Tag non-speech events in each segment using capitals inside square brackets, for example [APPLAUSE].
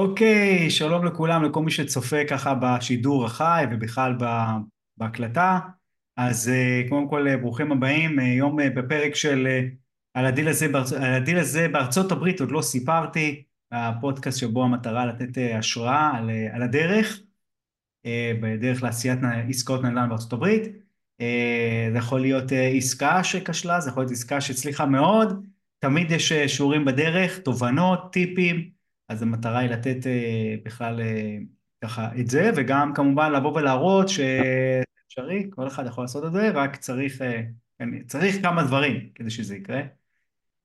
אוקיי, שלום לכולם, לכל מי שצופה ככה בשידור החי ובכלל בהקלטה. אז אה, קודם כל אה, ברוכים הבאים, אה, יום אה, בפרק של על הדיל הזה, בארצ... על הדיל הזה בארצות הברית, עוד לא סיפרתי, הפודקאסט שבו המטרה לתת אה, השראה על, על הדרך, בדרך לעשיית עסקאות נדל"ן בארצות הברית. זה יכול להיות עסקה שכשלה, זה יכול להיות עסקה שהצליחה מאוד, תמיד יש שיעורים בדרך, תובנות, טיפים. אז המטרה היא לתת אה, בכלל אה, ככה את זה, וגם כמובן לבוא ולהראות שאפשרי, כל אחד יכול לעשות את זה, רק צריך, אה, צריך כמה דברים כדי שזה יקרה.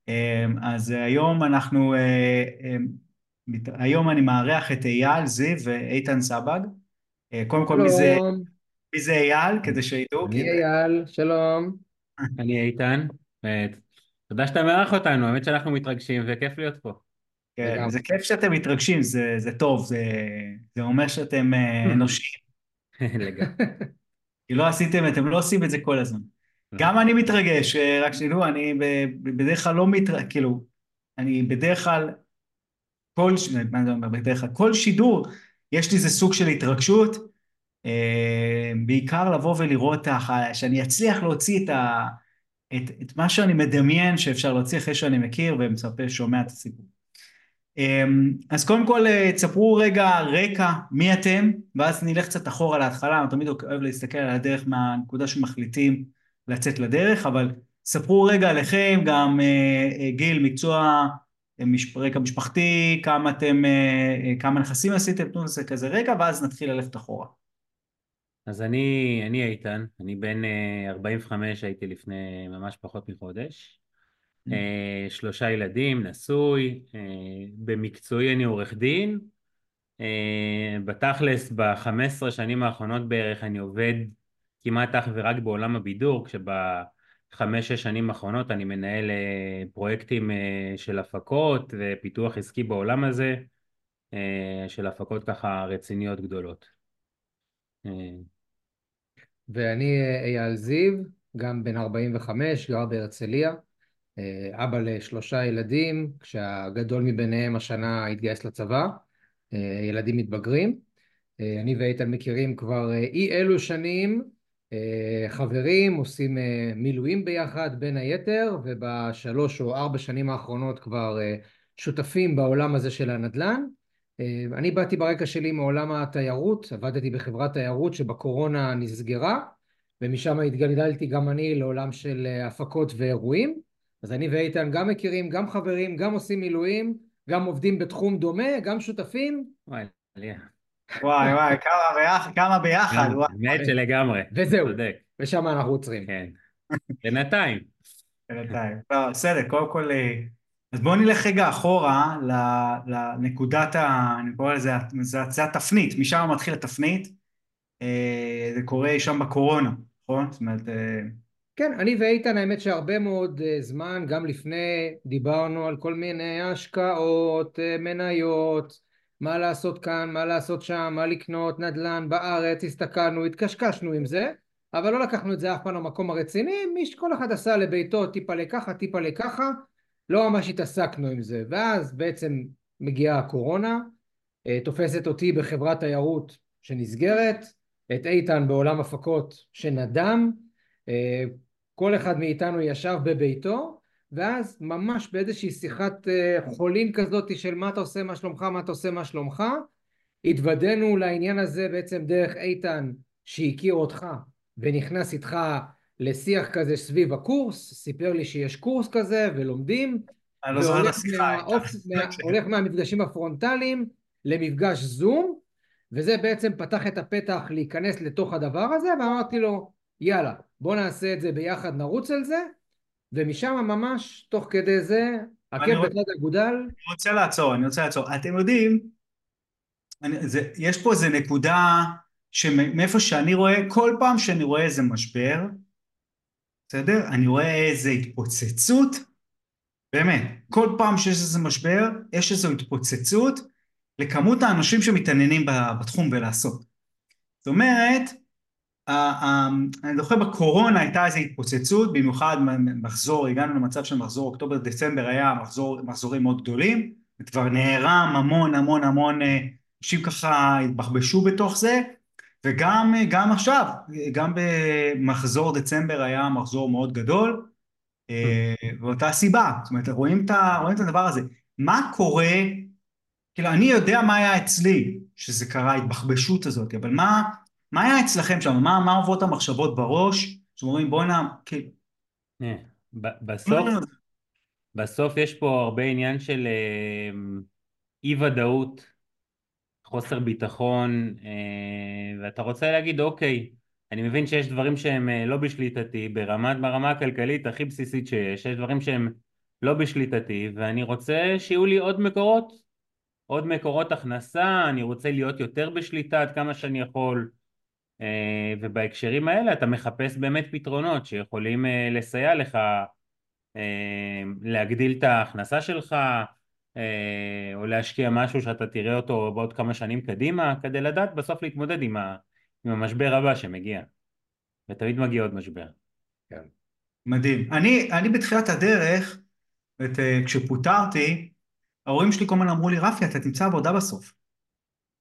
אה, אז היום אנחנו, אה, אה, מת- היום אני מארח את אייל זיו ואיתן סבג. אה, קודם כל, מי זה, מי זה אייל? כדי שידעו, אני אייל, שלום. אני איתן, תודה שאתה מארח אותנו, האמת שאנחנו מתרגשים וכיף להיות פה. כן. זה כיף שאתם מתרגשים, זה, זה טוב, זה, זה אומר שאתם אה, [LAUGHS] אנושיים. לגמרי. כי לא עשיתם, אתם לא עושים את זה כל הזמן. לא. גם אני מתרגש, אה, רק שתדעו, אני בדרך כלל לא מתרגש, כאילו, אני בדרך כלל, כל, מה זה אומר, בדרך כלל, כל שידור, יש לי איזה סוג של התרגשות, אה, בעיקר לבוא ולראות, שאני אצליח להוציא את, ה, את, את מה שאני מדמיין שאפשר להוציא אחרי שאני מכיר ומצפה, שומע את הסיפור. אמ, אז קודם כל אה, תספרו רגע רקע מי אתם ואז נלך קצת אחורה להתחלה, אני תמיד אוהב להסתכל על הדרך מהנקודה שמחליטים לצאת לדרך, אבל ספרו רגע עליכם, גם אה, אה, גיל, מקצוע, רקע משפחתי, כמה אתם, כמה נכסים עשיתם, תנו לזה כזה רקע ואז נתחיל ללכת אחורה. אז אני, אני איתן, אני בן אה, 45, הייתי לפני ממש פחות מחודש. אה, שלושה ילדים, נשוי, אה, במקצועי אני עורך דין. אה, בתכלס, ב-15 שנים האחרונות בערך אני עובד כמעט אך ורק בעולם הבידור, כשבחמש-שש שנים האחרונות אני מנהל פרויקטים של הפקות ופיתוח עסקי בעולם הזה, של הפקות ככה רציניות גדולות. ואני אייל זיו, גם בן 45, גר בהרצליה, אבא לשלושה ילדים, כשהגדול מביניהם השנה התגייס לצבא, אה, ילדים מתבגרים. אה, אני ואיתן מכירים כבר אה, אי אלו שנים, אה, חברים, עושים אה, מילואים ביחד בין היתר, ובשלוש או ארבע שנים האחרונות כבר אה, שותפים בעולם הזה של הנדל"ן. אה, אני באתי ברקע שלי מעולם התיירות, עבדתי בחברת תיירות שבקורונה נסגרה, ומשם התגלגלתי גם אני לעולם של אה, הפקות ואירועים. אז אני ואיתן גם מכירים, גם חברים, גם עושים מילואים, גם עובדים בתחום דומה, גם שותפים, וואי, עלייה. וואי וואי, כמה ביחד, כמה ביחד, וואי. האמת שלגמרי, וזהו, ושם אנחנו עוצרים. כן. בינתיים. בינתיים. לא, בסדר, קודם כל, אה, אז בואו נלך רגע אחורה ל- לנקודת ה... אני קורא לזה, זה, זה התפנית, משם מתחיל התפנית. אה, זה קורה שם בקורונה, נכון? זאת אומרת, אה, כן, אני ואיתן האמת שהרבה מאוד אה, זמן, גם לפני, דיברנו על כל מיני השקעות, אה, מניות, מה לעשות כאן, מה לעשות שם, מה לקנות, נדל"ן בארץ, הסתכלנו, התקשקשנו עם זה, אבל לא לקחנו את זה אף פעם למקום הרציני, מי שכל אחד עשה לביתו טיפה לככה, טיפה לככה, לא ממש התעסקנו עם זה, ואז בעצם מגיעה הקורונה, אה, תופסת אותי בחברת תיירות שנסגרת, את איתן בעולם הפקות שנדם, כל אחד מאיתנו ישב בביתו, ואז ממש באיזושהי שיחת אה, חולין כזאת של מה אתה עושה, מה שלומך, מה אתה עושה, מה שלומך, התוודענו לעניין הזה בעצם דרך איתן שהכיר אותך ונכנס איתך לשיח כזה סביב הקורס, סיפר לי שיש קורס כזה ולומדים, אני לא זוכר את והולך השיחה. הולך מהמפגשים הפרונטליים למפגש זום, וזה בעצם פתח את הפתח להיכנס לתוך הדבר הזה, ואמרתי לו, יאללה, בוא נעשה את זה ביחד, נרוץ על זה, ומשם ממש, תוך כדי זה, עקב בצד אגודל, אני רוצה לעצור, אני רוצה לעצור. אתם יודעים, אני, זה, יש פה איזה נקודה שמאיפה שאני רואה, כל פעם שאני רואה איזה משבר, בסדר? אני רואה איזה התפוצצות, באמת, כל פעם שיש איזה משבר, יש איזו התפוצצות לכמות האנשים שמתעניינים בתחום ולעשות. זאת אומרת, אני זוכר בקורונה הייתה איזו התפוצצות, במיוחד מחזור, הגענו למצב של מחזור אוקטובר-דצמבר היה מחזור, מחזורים מאוד גדולים, כבר נערם המון המון המון אה, אנשים ככה התבחבשו בתוך זה וגם גם עכשיו, גם במחזור דצמבר היה מחזור מאוד גדול ואותה סיבה, זאת אומרת רואים את, רואים את הדבר הזה, מה קורה, כאילו אני יודע מה היה אצלי שזה קרה, ההתבחבשות הזאת, אבל מה, מה היה אצלכם שם, מה, מה עוברות המחשבות בראש, שאומרים בואנה, כאילו בסוף, בסוף יש פה הרבה עניין של אה, אי ודאות, חוסר ביטחון, אה, ואתה רוצה להגיד אוקיי, אני מבין שיש דברים שהם לא בשליטתי, ברמת, ברמה הכלכלית הכי בסיסית שיש, יש דברים שהם לא בשליטתי, ואני רוצה שיהיו לי עוד מקורות, עוד מקורות הכנסה, אני רוצה להיות יותר בשליטה עד כמה שאני יכול, ובהקשרים האלה אתה מחפש באמת פתרונות שיכולים לסייע לך אמ, להגדיל את ההכנסה שלך אה, או להשקיע משהו שאתה תראה אותו בעוד כמה שנים קדימה כדי לדעת בסוף להתמודד עם, המשבר הבא שמגיע ותמיד מגיע עוד משבר. כן. מדהים. אני, אני בתחילת הדרך, את, אה, כשפוטרתי, ההורים שלי כל הזמן אמרו לי, רפי, אתה תמצא עבודה בסוף.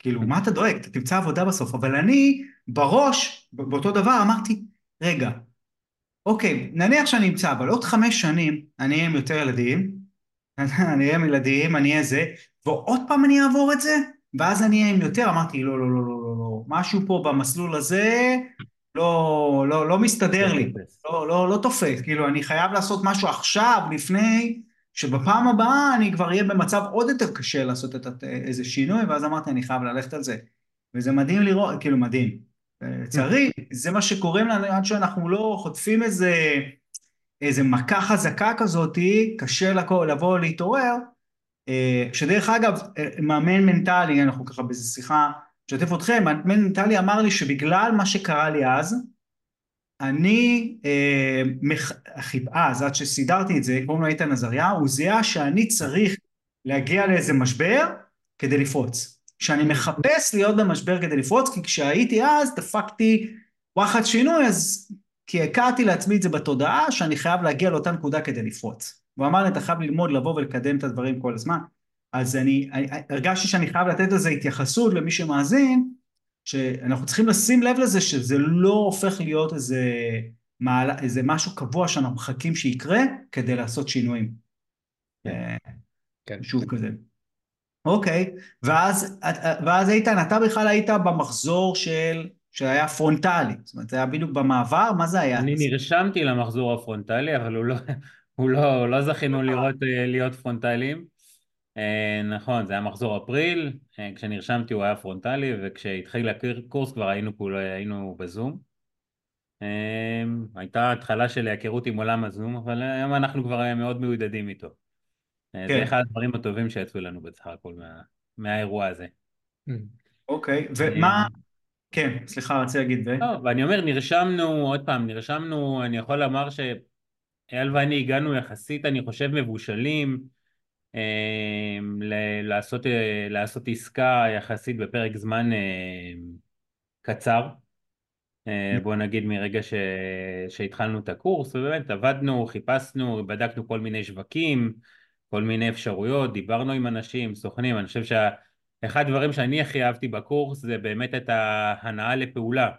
כאילו, מה אתה דואג? אתה תמצא עבודה בסוף. אבל אני, בראש, באותו דבר, אמרתי, רגע, אוקיי, נניח שאני אמצא, אבל עוד חמש שנים אני אהיה עם יותר ילדים, [LAUGHS] אני אהיה עם ילדים, אני אהיה זה, ועוד פעם אני אעבור את זה, ואז אני אהיה עם יותר, אמרתי לא, לא, לא, לא, לא, לא, משהו פה במסלול הזה לא, לא, לא מסתדר לי, לא, לא, לא תופס, כאילו אני חייב לעשות משהו עכשיו, לפני, שבפעם הבאה אני כבר אהיה במצב עוד יותר קשה לעשות את איזה שינוי, ואז אמרתי אני חייב ללכת על זה, וזה מדהים לראות, כאילו מדהים, לצערי, זה מה שקורה לנו עד שאנחנו לא חוטפים איזה, איזה מכה חזקה כזאת, קשה לבוא להתעורר, אה, שדרך אגב, מאמן מנטלי, אנחנו ככה באיזה שיחה, משתף אתכם, מאמן מנטלי אמר לי שבגלל מה שקרה לי אז, אני, אה, אז עד שסידרתי את זה, קוראים לו איתן עזריה, הוא זיהה שאני צריך להגיע לאיזה משבר כדי לפרוץ. שאני מחפש להיות במשבר כדי לפרוץ, כי כשהייתי אז דפקתי וואחד שינוי, אז כי הכרתי לעצמי את זה בתודעה, שאני חייב להגיע לאותה נקודה כדי לפרוץ. הוא אמר לי, אתה חייב ללמוד, לבוא ולקדם את הדברים כל הזמן. אז אני, אני הרגשתי שאני חייב לתת לזה התייחסות למי שמאזין, שאנחנו צריכים לשים לב לזה שזה לא הופך להיות איזה, מעלה, איזה משהו קבוע שאנחנו מחכים שיקרה כדי לעשות שינויים. כן. כן. שוב כזה. אוקיי, ואז, ואז איתן, אתה בכלל היית במחזור של, שהיה פרונטלי, זאת אומרת, זה היה בדיוק במעבר, מה זה היה? אני נרשמתי למחזור הפרונטלי, אבל הוא לא, הוא לא, לא זכינו לראות, אה, להיות פרונטליים. אה, נכון, זה היה מחזור אפריל, אה, כשנרשמתי הוא היה פרונטלי, וכשהתחיל הקורס כבר היינו, היינו בזום. הייתה התחלה של היכרות עם עולם הזום, אבל היום אנחנו כבר מאוד מיודדים איתו. כן. זה אחד הדברים הטובים שיצאו לנו בסך הכל מה, מהאירוע הזה. אוקיי, ומה... כן, סליחה, רציתי להגיד. לא, ואני אומר, נרשמנו, עוד פעם, נרשמנו, אני יכול לומר שאייל ואני הגענו יחסית, אני חושב, מבושלים אה, לעשות, אה, לעשות עסקה יחסית בפרק זמן אה, קצר. אה, בוא נגיד מרגע ש... שהתחלנו את הקורס, ובאמת עבדנו, חיפשנו, בדקנו כל מיני שווקים, כל מיני אפשרויות, דיברנו עם אנשים, סוכנים, אני חושב שאחד הדברים שאני הכי אהבתי בקורס זה באמת את ההנאה לפעולה.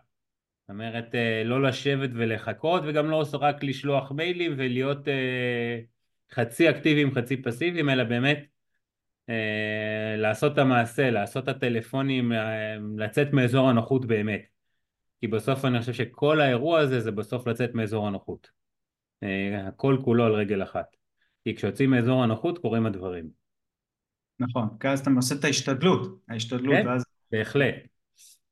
זאת אומרת, לא לשבת ולחכות וגם לא רק לשלוח מיילים ולהיות חצי אקטיביים חצי פסיביים, אלא באמת אה, לעשות את המעשה, לעשות את הטלפונים, לצאת מאזור הנוחות באמת. כי בסוף אני חושב שכל האירוע הזה זה בסוף לצאת מאזור הנוחות. הכל כולו על רגל אחת. כי כשיוצאים מאזור הנוחות קורים הדברים. נכון, כי אז אתה עושה את ההשתדלות, ההשתדלות, כן, ואז... בהחלט.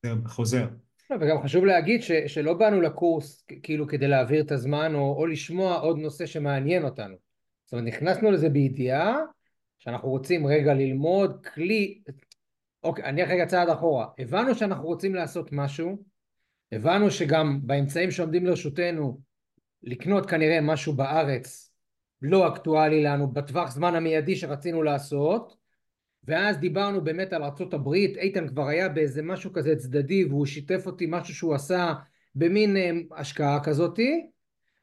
זה חוזר. לא, וגם חשוב להגיד ש, שלא באנו לקורס כאילו כדי להעביר את הזמן או, או לשמוע עוד נושא שמעניין אותנו. זאת אומרת, נכנסנו לזה בידיעה שאנחנו רוצים רגע ללמוד כלי... אוקיי, אני רגע צעד אחורה. הבנו שאנחנו רוצים לעשות משהו, הבנו שגם באמצעים שעומדים לרשותנו לקנות כנראה משהו בארץ לא אקטואלי לנו בטווח זמן המיידי שרצינו לעשות ואז דיברנו באמת על הברית, איתן כבר היה באיזה משהו כזה צדדי והוא שיתף אותי משהו שהוא עשה במין אה, השקעה כזאתי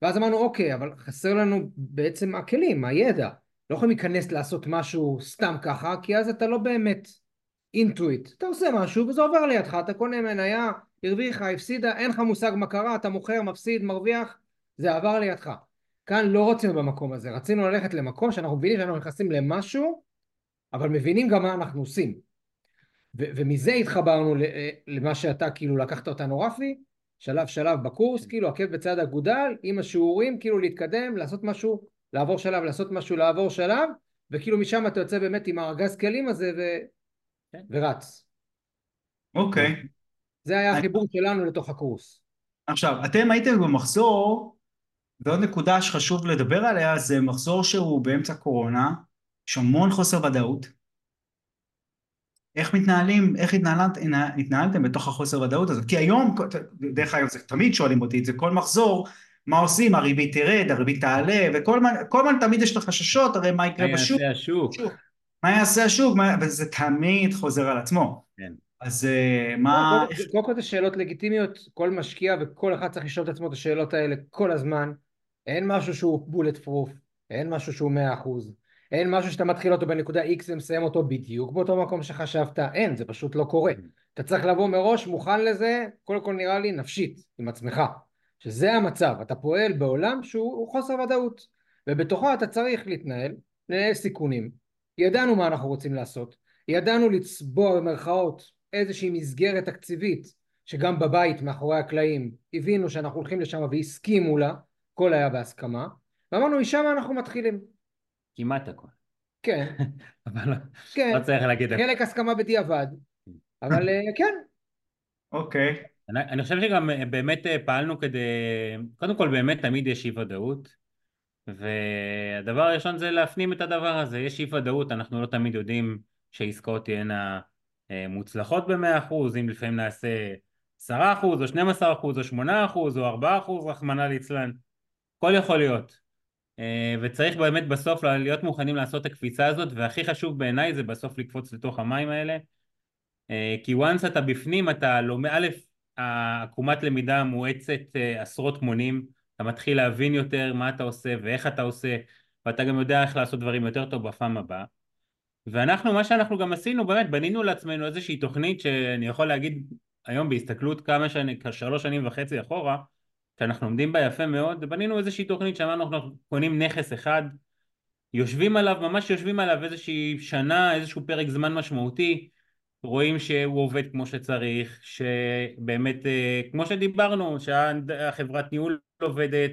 ואז אמרנו אוקיי אבל חסר לנו בעצם הכלים, הידע לא יכולים להיכנס לעשות משהו סתם ככה, כי אז אתה לא באמת אינטואיט. אתה עושה משהו וזה עובר לידך, אתה קונה מניה, הרוויחה, הפסידה, אין לך מושג מה קרה, אתה מוכר, מפסיד, מרוויח, זה עבר לידך. כאן לא רצינו במקום הזה, רצינו ללכת למקום שאנחנו מבינים שאנחנו נכנסים למשהו, אבל מבינים גם מה אנחנו עושים. ו- ומזה התחברנו למה שאתה כאילו לקחת אותנו רפי, שלב שלב בקורס, כאילו עקב בצד אגודל, עם השיעורים, כאילו להתקדם, לעשות משהו, לעבור שלב, לעשות משהו, לעבור שלב, וכאילו משם אתה יוצא באמת עם הארגז כלים הזה ו... כן. ורץ. אוקיי. Okay. זה היה החיבור שלנו לתוך הקורס. עכשיו, אתם הייתם במחזור, ועוד נקודה שחשוב לדבר עליה, זה מחזור שהוא באמצע קורונה, יש המון חוסר ודאות. איך מתנהלים, איך התנהלת, התנהלתם בתוך החוסר ודאות הזאת? כי היום, דרך אגב, תמיד שואלים אותי את זה, כל מחזור, מה עושים, הריבית תרד, הריבית תעלה, וכל הזמן תמיד יש לך חששות, הרי מה יקרה בשוק? מה יעשה השוק? מה יעשה השוק? וזה תמיד חוזר על עצמו. כן. אז אה, מה... קודם כל זה שאלות לגיטימיות, כל משקיע וכל אחד צריך לשאול את עצמו את השאלות האלה כל הזמן. אין משהו שהוא בולט פרוף, אין משהו שהוא מאה אחוז. אין משהו שאתה מתחיל אותו בנקודה X ומסיים אותו בדיוק באותו מקום שחשבת, אין, זה פשוט לא קורה. אתה צריך לבוא מראש מוכן לזה, קודם כל נראה לי נפשית, עם עצמך. שזה המצב, אתה פועל בעולם שהוא חוסר ודאות, ובתוכו אתה צריך להתנהל, לנהל סיכונים. ידענו מה אנחנו רוצים לעשות, ידענו לצבוע במרכאות איזושהי מסגרת תקציבית שגם בבית מאחורי הקלעים הבינו שאנחנו הולכים לשם והסכימו לה, הכל היה בהסכמה, ואמרנו משם אנחנו מתחילים. כמעט הכל. כן. [LAUGHS] אבל לא, כן. לא צריך להגיד... חלק הסכמה בדיעבד, אבל אה, כן. אוקיי. אני, אני חושב שגם אה, באמת אה, פעלנו כדי... קודם כל באמת תמיד יש אי ודאות, והדבר הראשון זה להפנים את הדבר הזה, יש אי ודאות, אנחנו לא תמיד יודעים שעסקאות תהיינה מוצלחות במאה אחוז, אם לפעמים נעשה עשרה אחוז או שנים עשר אחוז או שמונה אחוז או ארבעה אחוז רחמנא ליצלן, הכל יכול להיות. אה, וצריך באמת בסוף להיות מוכנים לעשות את הקפיצה הזאת והכי חשוב בעיניי זה בסוף לקפוץ לתוך המים האלה. אה, כי once אתה בפנים אתה לומד, א', העקומת למידה מואצת אה, עשרות מונים אתה מתחיל להבין יותר מה אתה עושה ואיך אתה עושה ואתה גם יודע איך לעשות דברים יותר טוב בפעם הבאה. ואנחנו מה שאנחנו גם עשינו באמת בנינו לעצמנו איזושהי תוכנית שאני יכול להגיד היום בהסתכלות כמה שנים, שלוש שנים וחצי אחורה שאנחנו עומדים בה יפה מאוד, בנינו איזושהי תוכנית שאמרנו אנחנו קונים נכס אחד, יושבים עליו, ממש יושבים עליו איזושהי שנה, איזשהו פרק זמן משמעותי, רואים שהוא עובד כמו שצריך, שבאמת, אה, כמו שדיברנו, שהחברת ניהול עובדת,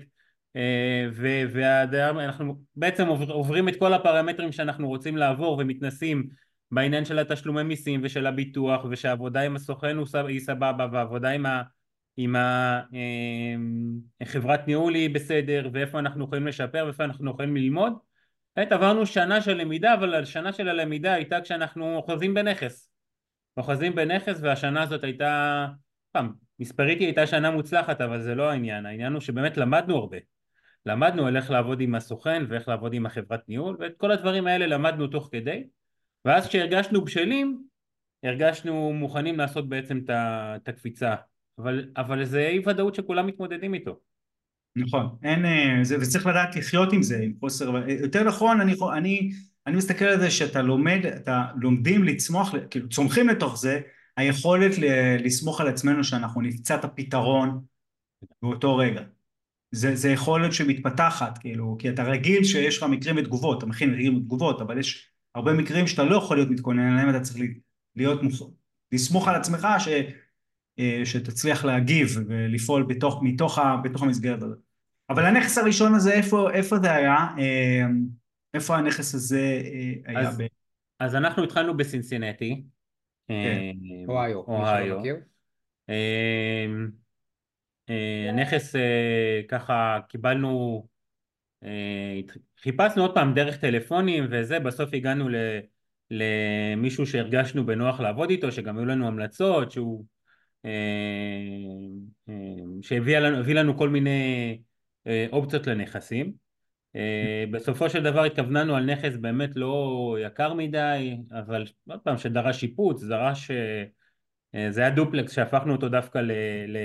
אה, ואנחנו בעצם עוברים את כל הפרמטרים שאנחנו רוצים לעבור ומתנסים בעניין של התשלומי מיסים ושל הביטוח ושהעבודה עם הסוכן היא סבבה והעבודה עם ה... אם החברת אמ, ניהול היא בסדר ואיפה אנחנו יכולים לשפר ואיפה אנחנו יכולים ללמוד. באמת עברנו שנה של למידה אבל השנה של הלמידה הייתה כשאנחנו אוחזים בנכס. אוחזים בנכס והשנה הזאת הייתה פעם מספרית היא הייתה שנה מוצלחת אבל זה לא העניין. העניין הוא שבאמת למדנו הרבה. למדנו על איך לעבוד עם הסוכן ואיך לעבוד עם החברת ניהול ואת כל הדברים האלה למדנו תוך כדי. ואז כשהרגשנו בשלים הרגשנו מוכנים לעשות בעצם את הקפיצה אבל, אבל זה אי ודאות שכולם מתמודדים איתו. נכון, אין, אה, זה, וצריך לדעת לחיות עם זה, עם חוסר, יותר נכון, אני, אני, אני מסתכל על זה שאתה לומד, אתה לומדים לצמוח, כאילו צומחים לתוך זה, היכולת לסמוך על עצמנו שאנחנו נמצא את הפתרון באותו רגע. זה, זה יכולת שמתפתחת, כאילו, כי אתה רגיל שיש לך מקרים ותגובות, אתה מכין מקרים ותגובות, אבל יש הרבה מקרים שאתה לא יכול להיות מתכונן עליהם, אתה צריך להיות, לסמוך על עצמך ש... אה, שתצליח להגיב ולפעול בתוך, מתוך, בתוך המסגרת הזאת. אבל הנכס הראשון הזה, איפה, איפה זה היה? אה, איפה הנכס הזה אה, היה? אז, ב... אז אנחנו התחלנו בסינסינטי. כן, אוהיו. אוהיו. הנכס ככה קיבלנו, חיפשנו עוד פעם דרך טלפונים וזה, בסוף הגענו למישהו שהרגשנו בנוח לעבוד איתו, שגם היו לנו המלצות, שהוא שהביא לנו, לנו כל מיני אה, אופציות לנכסים. בסופו של דבר התכווננו על נכס באמת לא יקר מדי, אבל עוד פעם שדרש שיפוץ, דרש... זה היה דופלקס שהפכנו אותו דווקא ל, ל,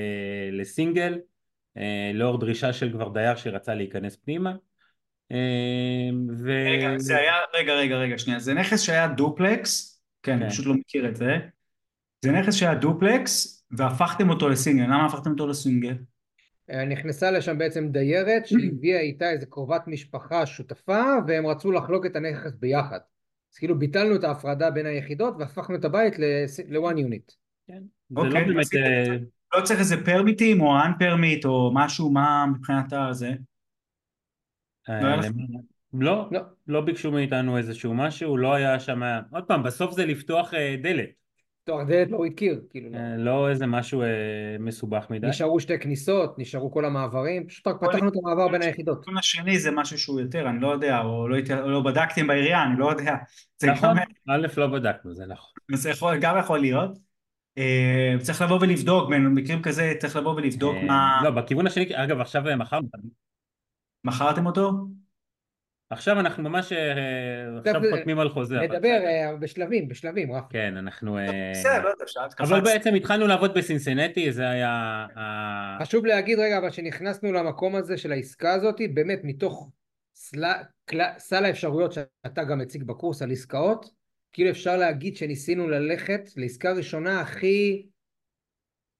לסינגל, לאור דרישה של כבר דייר שרצה להיכנס פנימה. ו... רגע, זה היה, רגע, רגע, רגע, שנייה, זה נכס שהיה דופלקס, כן, אני כן. פשוט לא מכיר את זה, זה נכס שהיה דופלקס, והפכתם אותו לסינגל, למה הפכתם אותו לסינגל? אה, נכנסה לשם בעצם דיירת שהביאה איתה איזה קרובת משפחה שותפה והם רצו לחלוק את הנכס ביחד. אז כאילו ביטלנו את ההפרדה בין היחידות והפכנו את הבית ל- one unit. כן. זה אוקיי, לא באמת... אה, זה. לא צריך איזה פרמיטים או permit או משהו, מה מבחינת הזה? אה, לא. לא, לא. לא ביקשו מאיתנו איזשהו משהו, לא היה שם... עוד פעם, בסוף זה לפתוח דלת, תואר דלת לא הכיר, כאילו לא. אה, לא איזה משהו אה, מסובך מדי. נשארו שתי כניסות, נשארו כל המעברים, פשוט רק פתחנו את המעבר בין היחידות. התיקון השני זה משהו שהוא יותר, אני לא יודע, או לא, לא בדקתם בעירייה, אני לא יודע. זה נכון, א', לא בדקנו, זה נכון. זה יכול, גם יכול להיות. אה, צריך לבוא ולבדוק, במקרים כזה צריך לבוא ולבדוק מה... לא, בכיוון השני, אגב, עכשיו מכרנו, מכרתם אותו? עכשיו אנחנו ממש, אה, עכשיו זה- חותמים על חוזה. נדבר. אה, בשלבים, בשלבים, רפי. כן, אנחנו... אה, בסדר, לא שאלת אבל. בעצם התחלנו לעבוד בסינסנטי, זה היה... חשוב להגיד רגע, אבל שנכנסנו למקום הזה של העסקה הזאת, באמת מתוך סל, האפשרויות שאתה גם מציג בקורס על עסקאות, כאילו אפשר להגיד שניסינו ללכת לעסקה ראשונה הכי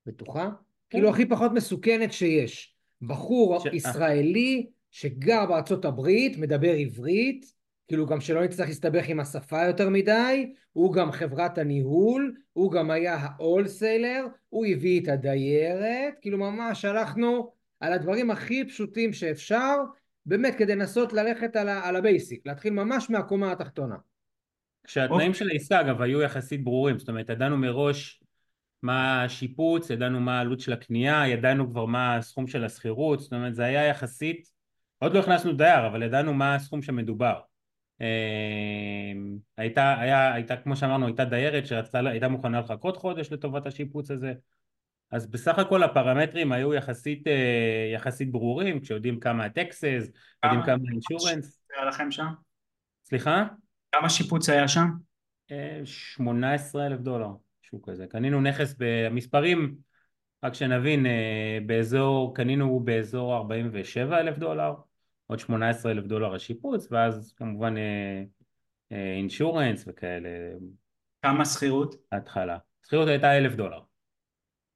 בטוחה, כאילו הכי פחות מסוכנת שיש. בחור ש- ישראלי שגר בארצות הברית, מדבר עברית, כאילו גם שלא נצטרך להסתבך עם השפה יותר מדי, הוא גם חברת הניהול, הוא גם היה ה wholesaler, הוא הביא את הדיירת, כאילו ממש הלכנו על הדברים הכי פשוטים שאפשר, באמת כדי לנסות ללכת על, ה- על ה basic, להתחיל ממש מהקומה התחתונה. כשהתנאים. של העסקה אגב היו יחסית ברורים, זאת אומרת ידענו מראש מה השיפוץ, ידענו מה העלות של הקנייה, ידענו כבר מה הסכום של השכירות, זאת אומרת זה היה יחסית, עוד לא הכנסנו דייר אבל ידענו מה הסכום שמדובר. אה, הייתה, היה, הייתה כמו שאמרנו הייתה דיירת שהייתה הייתה מוכנה לחכות חודש לטובת השיפוץ הזה אז בסך הכל הפרמטרים היו יחסית, אה, יחסית ברורים כשיודעים כמה הטקסס, יודעים כמה? כמה האינשורנס, היה לכם שם? סליחה? כמה שיפוץ היה שם? 18 אלף דולר, משהו כזה. קנינו נכס במספרים, רק שנבין, אה, באזור, קנינו באזור 47 אלף דולר, עוד 18 אלף דולר השיפוץ, ואז כמובן אינשורנס וכאלה, כמה שכירות? ההתחלה. השכירות הייתה אלף דולר.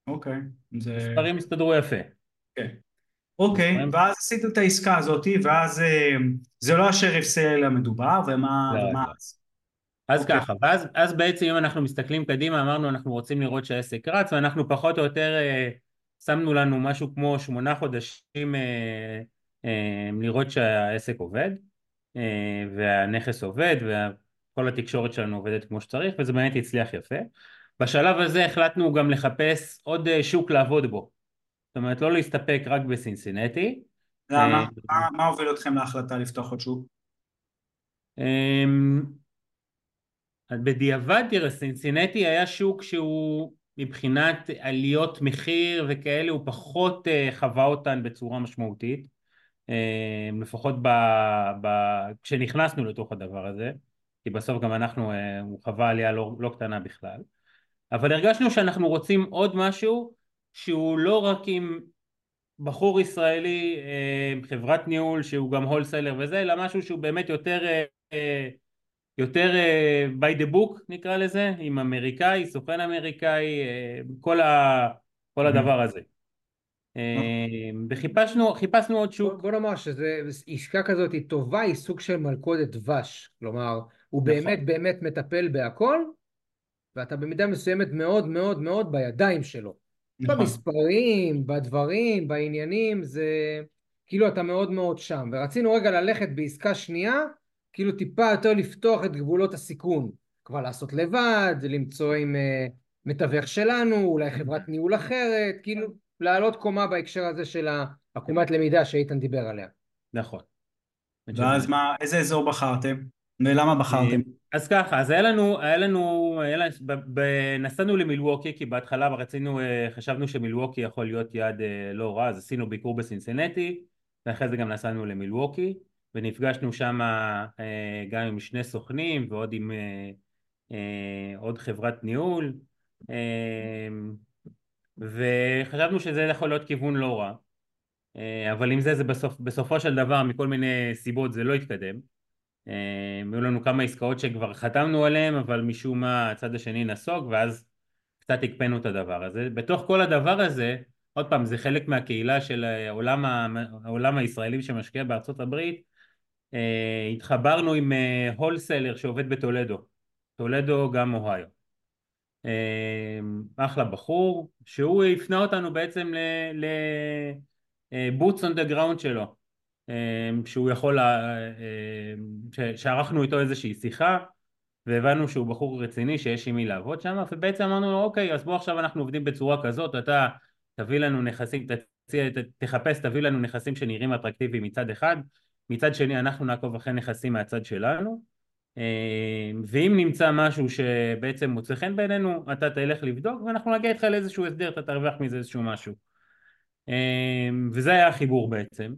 אוקיי. זה... מספרים הסתדרו יפה. כן. אוקיי, ואז עשיתם את העסקה הזאת, ואז אה, זה לא השריף סייל המדובר, ומה... לא, לא. אז? אז אוקיי. ככה, ואז אז בעצם אם אנחנו מסתכלים קדימה, אמרנו אנחנו רוצים לראות שהעסק רץ, ואנחנו פחות או יותר אה, שמנו לנו משהו כמו שמונה חודשים אה, אה, לראות שהעסק עובד, אה, והנכס עובד, וכל התקשורת שלנו עובדת כמו שצריך, וזה באמת הצליח יפה. בשלב הזה החלטנו גם לחפש עוד אה, שוק לעבוד בו. זאת אומרת, לא להסתפק רק בסינסינטי. למה? אה, מה- מה הוביל אתכם להחלטה לפתוח עוד שוק? אמ, בדיעבד תראה סינסינטי היה שוק שהוא מבחינת עליות מחיר וכאלה הוא פחות אה, חווה אותן בצורה משמעותית לפחות ב, ב, כשנכנסנו לתוך הדבר הזה כי בסוף גם אנחנו אה, הוא חווה עלייה לא, לא קטנה בכלל אבל הרגשנו שאנחנו רוצים עוד משהו שהוא לא רק עם בחור ישראלי, אה, חברת ניהול שהוא גם הולסלר וזה, אלא משהו שהוא באמת יותר, אה, אה, יותר by the book נקרא לזה, עם אמריקאי, סוכן אמריקאי, כל, ה, כל הדבר הזה. אה, וחיפשנו חיפשנו עוד שוק, בוא נאמר שזו עסקה כזאת היא טובה, היא סוג של מלכודת דבש, כלומר, הוא נכון. באמת באמת מטפל בהכל, ואתה במידה מסוימת מאוד מאוד מאוד בידיים שלו. נכון. במספרים, בדברים, בעניינים, זה כאילו אתה מאוד מאוד שם. ורצינו רגע ללכת בעסקה שנייה, כאילו טיפה יותר לפתוח את גבולות הסיכון. כבר לעשות לבד, למצוא עם uh, מתווך שלנו, אולי חברת ניהול אחרת, כאילו לעלות קומה בהקשר הזה של העקומת למידה שאיתן דיבר עליה. נכון. ואז מה, איזה אזור בחרתם? ולמה בחרתם? אז ככה, אז היה לנו, היה לנו, היה לנו ב, ב, נסענו למילווקי כי בהתחלה רצינו, אה, חשבנו שמילווקי יכול להיות יעד אה, לא רע, אז עשינו ביקור בסינסנטי ואחרי זה גם נסענו למילווקי ונפגשנו שם אה, גם עם שני סוכנים ועוד עם עוד חברת ניהול וחשבנו שזה יכול להיות כיוון לא רע אבל עם זה זה בסוף, בסופו של דבר מכל מיני סיבות זה לא התקדם היו לנו כמה עסקאות שכבר חתמנו עליהן אבל משום מה הצד השני נסוג ואז קצת הקפאנו את הדבר הזה. בתוך כל הדבר הזה, עוד פעם זה חלק מהקהילה של העולם, העולם הישראלים שמשקיע בארצות הברית אה, התחברנו עם הולסלר אה, שעובד בטולדו, טולדו גם אוהיו. אה, אחלה בחור, שהוא הפנה אותנו בעצם לבוטס און דה גראונד שלו, שהוא יכול, שערכנו איתו איזושהי שיחה והבנו שהוא בחור רציני שיש עם מי לעבוד שם ובעצם אמרנו לו אוקיי אז בוא עכשיו אנחנו עובדים בצורה כזאת אתה תביא לנו נכסים תציע, תחפש תביא לנו נכסים שנראים אטרקטיביים מצד אחד מצד שני אנחנו נעקוב אחרי נכסים מהצד שלנו אה, ואם נמצא משהו שבעצם מוצא חן בעינינו אתה תלך לבדוק ואנחנו נגיע איתך לאיזשהו הסדר אתה תרוויח מזה איזשהו משהו. אה, וזה היה החיבור בעצם.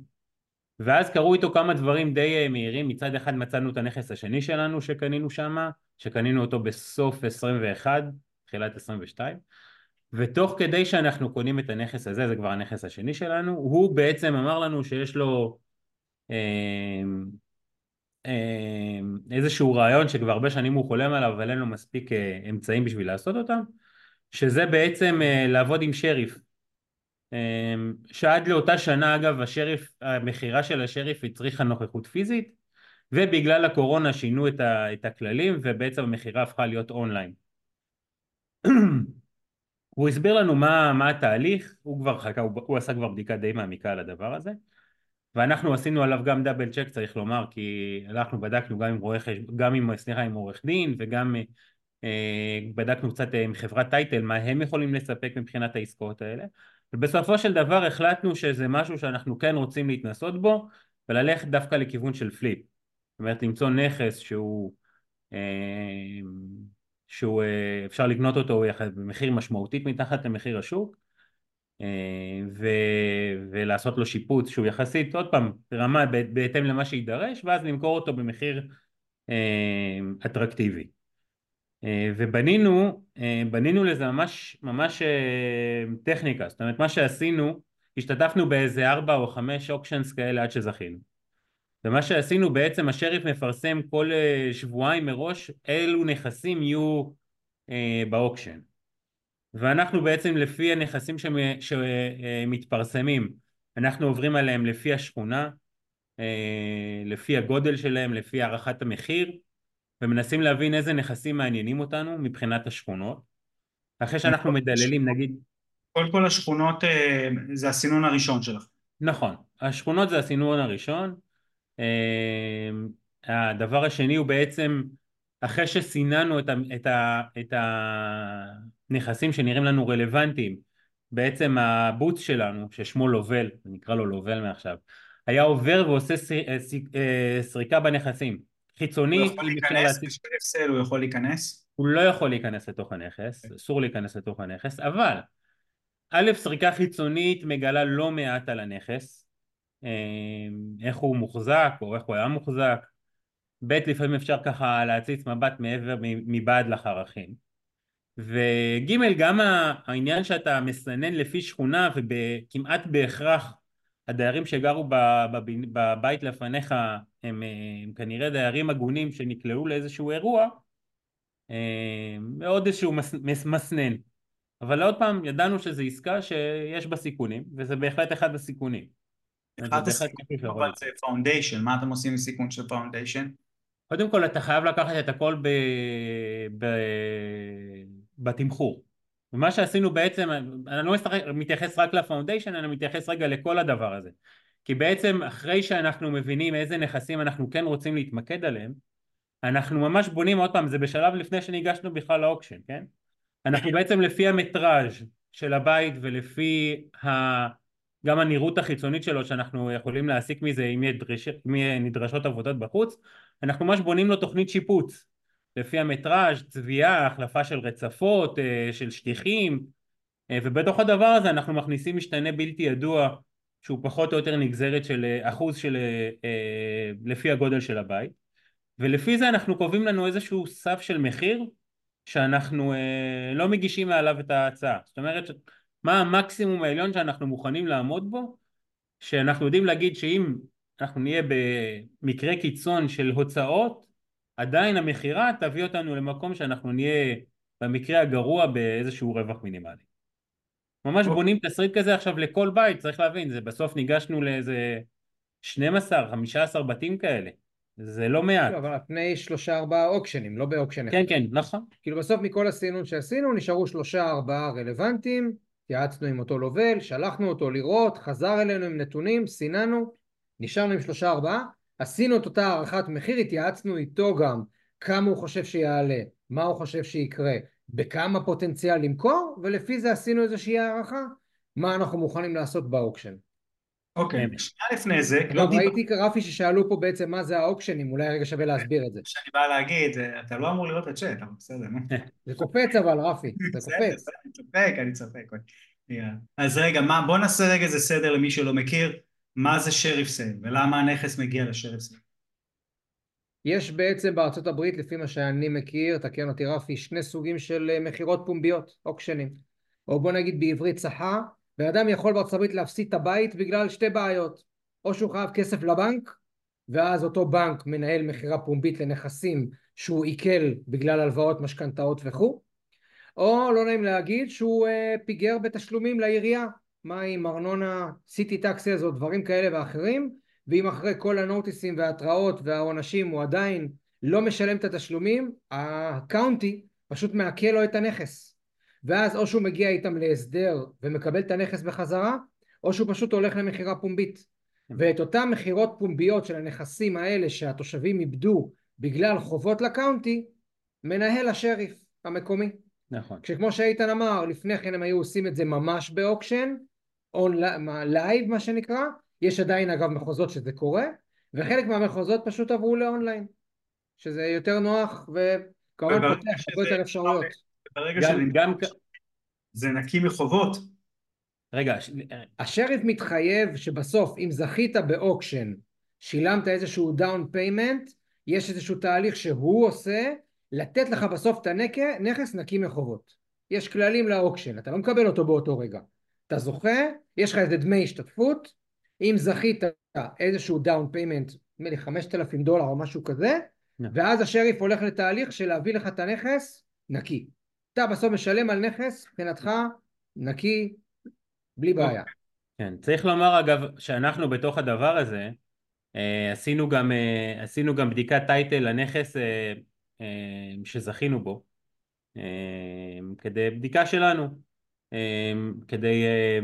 ואז קרו איתו כמה דברים די אה, מהירים. מצד אחד מצאנו את הנכס השני שלנו שקנינו שם שקנינו אותו בסוף 21 תחילת 22 ותוך כדי שאנחנו קונים את הנכס הזה זה כבר הנכס השני שלנו הוא בעצם אמר לנו שיש לו אמ, אמ, איזשהו רעיון שכבר הרבה שנים הוא חולם עליו אבל אין לו מספיק אה, אמצעים בשביל לעשות אותם שזה בעצם אה, לעבוד עם שריף. שעד לאותה שנה אגב השריף, המכירה של השריף הצריכה נוכחות פיזית ובגלל הקורונה שינו את, ה, את הכללים ובעצם המכירה הפכה להיות אונליין. [CLEARS THROAT] הוא הסביר לנו מה, מה התהליך, הוא כבר חכה, הוא, הוא עשה כבר בדיקה די מעמיקה על הדבר הזה ואנחנו עשינו עליו גם double check צריך לומר כי אנחנו בדקנו גם עם, רואה, גם עם, סליחה, עם עורך דין וגם אה, בדקנו קצת עם חברת title מה הם יכולים לספק מבחינת העסקאות האלה. ובסופו של דבר החלטנו שזה משהו שאנחנו כן רוצים להתנסות בו וללכת דווקא לכיוון של flip זאת אומרת למצוא נכס שהוא אה, שהוא אה, אפשר לקנות אותו במחיר משמעותית מתחת למחיר השוק אה, ו, ולעשות לו שיפוץ שהוא יחסית עוד פעם ברמה בהתאם למה שיידרש ואז למכור אותו במחיר אה, אטרקטיבי. ובנינו בנינו לזה ממש ממש טכניקה. זאת אומרת מה שעשינו השתתפנו באיזה ארבע או חמש אוקשנס כאלה עד שזכינו. ומה שעשינו בעצם השריף מפרסם כל שבועיים מראש אילו נכסים יהיו באוקשן ואנחנו בעצם לפי הנכסים שמתפרסמים אנחנו עוברים עליהם לפי השכונה אה, לפי הגודל שלהם לפי הערכת המחיר ומנסים להבין איזה נכסים מעניינים אותנו מבחינת השכונות. אחרי שאנחנו מדללים נגיד כל כל השכונות אה, זה הסינון הראשון שלך. נכון. השכונות זה הסינון הראשון. אה, הדבר השני הוא בעצם אחרי שסיננו את, ה, את, ה, את הנכסים שנראים לנו רלוונטיים בעצם הבוץ שלנו ששמו לובל, נקרא לו לובל מעכשיו היה עובר ועושה אה, אה, סריקה בנכסים חיצוני הוא יכול להיכנס בשביל הפסל הוא יכול להיכנס? הוא לא יכול להיכנס לתוך הנכס, okay. אסור להיכנס לתוך הנכס, אבל א', סריקה חיצונית מגלה לא מעט על הנכס, אה, איך הוא מוחזק או איך הוא היה מוחזק, ב' לפעמים אפשר ככה להציץ מבט מעבר מבעד לחרכים וג' גם העניין שאתה מסנן לפי שכונה וכמעט בהכרח הדיירים שגרו בבית לפניך הם, הם כנראה דיירים הגונים שנקלעו לאיזשהו אירוע מאוד איזשהו מס, מסנן. אבל עוד פעם ידענו שזו עסקה שיש בה סיכונים וזה בהחלט אחד הסיכונים. אחד הסיכונים זה foundation, מה אתם עושים עם סיכון של foundation? קודם כל אתה חייב לקחת את הכל ב... ב... בתמחור. ומה שעשינו בעצם, אני לא מתייחס רק ל foundation, אני מתייחס רגע לכל הדבר הזה. כי בעצם אחרי שאנחנו מבינים איזה נכסים אנחנו כן רוצים להתמקד עליהם אנחנו ממש בונים, עוד פעם זה בשלב לפני שניגשנו בכלל ל auction, כן? אנחנו בעצם לפי המטראז' של הבית ולפי ה... גם הנראות החיצונית שלו שאנחנו יכולים להסיק מזה אם נדרשות עבודות בחוץ אנחנו ממש בונים לו תוכנית שיפוץ לפי המטראז', צביעה, החלפה של רצפות, אה, של שטיחים אה, ובתוך הדבר הזה אנחנו מכניסים משתנה בלתי ידוע שהוא פחות או יותר נגזרת של אה, אחוז של לפי הגודל של הבית. ולפי זה אנחנו קובעים לנו איזשהו סף של מחיר שאנחנו לא מגישים מעליו את ההצעה. זאת אומרת מה המקסימום העליון שאנחנו מוכנים לעמוד בו שאנחנו יודעים להגיד שאם אנחנו נהיה במקרה קיצון של הוצאות, עדיין המכירה תביא אותנו למקום שאנחנו נהיה במקרה הגרוע באיזשהו רווח מינימלי. ממש אוקיי. בונים תסריט כזה עכשיו לכל בית, צריך להבין, זה בסוף ניגשנו לאיזה 12, 15 בתים כאלה, זה לא מעט. לא, אבל על פני שלושה ארבעה אוקשנים, לא ב auction אחד. כן, כן, נכון. כאילו בסוף מכל הסינון שעשינו נשארו שלושה ארבעה רלוונטיים, התייעצנו עם אותו לובל, שלחנו אותו לראות, חזר אלינו עם נתונים, סיננו, נשארנו עם שלושה ארבעה, עשינו את אותה הערכת מחיר, התייעצנו איתו גם כמה הוא חושב שיעלה, מה הוא חושב שיקרה, בכמה פוטנציאל למכור, ולפי זה עשינו איזושהי הערכה, מה אנחנו מוכנים לעשות ב auction. אוקיי. שנייה לפני זה, לא דיברתי, ראיתי רפי ששאלו פה בעצם מה זה האוקשנים, אולי רגע שווה להסביר את זה. שאני בא להגיד, אתה לא אמור לראות את הצ'אט, אבל בסדר, נו. זה קופץ אבל רפי, [LAUGHS] זה קופץ. אני צוחק, אני צוחק. יאללה. אז רגע, מה, בוא נעשה רגע איזה סדר למי שלא מכיר, מה זה שריף סייל, ולמה הנכס מגיע לשריף סייל. יש בעצם בארצות הברית, לפי מה שאני מכיר, תקן אותי רפי, שני סוגים של אה, מכירות פומביות, אוקשנים. או בוא נגיד בעברית צחה, בן אדם יכול בארצות הברית להפסיד את הבית בגלל שתי בעיות. או שהוא חייב כסף לבנק, ואז אותו בנק מנהל מכירה פומבית לנכסים שהוא עיקל בגלל הלוואות, משכנתאות וכו', או לא נעים להגיד שהוא אה, פיגר בתשלומים לעירייה, מים, ארנונה, city taxes או דברים כאלה ואחרים, ואם אחרי כל הנוטיסים וההתראות והעונשים הוא עדיין לא משלם את התשלומים, ה county פשוט מעקל לו את הנכס. ואז או שהוא מגיע איתם להסדר ומקבל את הנכס בחזרה, או שהוא פשוט הולך למכירה פומבית. ואת אותן מכירות פומביות של הנכסים האלה שהתושבים איבדו בגלל חובות ל county, מנהל השריף המקומי. נכון. כשכמו שאיתן אמר, לפני כן הם היו עושים את זה ממש ב auction, live מה שנקרא, יש עדיין אגב מחוזות שזה קורה, וחלק מהמחוזות פשוט עברו לאונליין, שזה יותר נוח וכמובן וברגע פותח הרבה שזה- יותר אפשרויות. ברגע שזה גם, זה נקי מחובות, רגע, השריף מתחייב שבסוף אם זכית ב auction, שילמת איזשהו down payment, יש איזשהו תהליך שהוא עושה, לתת לך בסוף את הנכס נקי מחובות. יש כללים ל auction, אתה לא מקבל אותו באותו רגע. אתה זוכה, יש לך איזה דמי השתתפות, אם זכית איזשהו down payment, נדמה לי 5,000 דולר או משהו כזה. ואז השריף הולך לתהליך של להביא לך את הנכס נקי. אתה בסוף משלם על נכס, מבחינתך, נקי, בלי בעיה. כן, צריך לומר אגב שאנחנו בתוך הדבר הזה אה, עשינו גם, אה, עשינו גם בדיקת title לנכס אה, אה, שזכינו בו אה, כדי בדיקה שלנו כדי אה,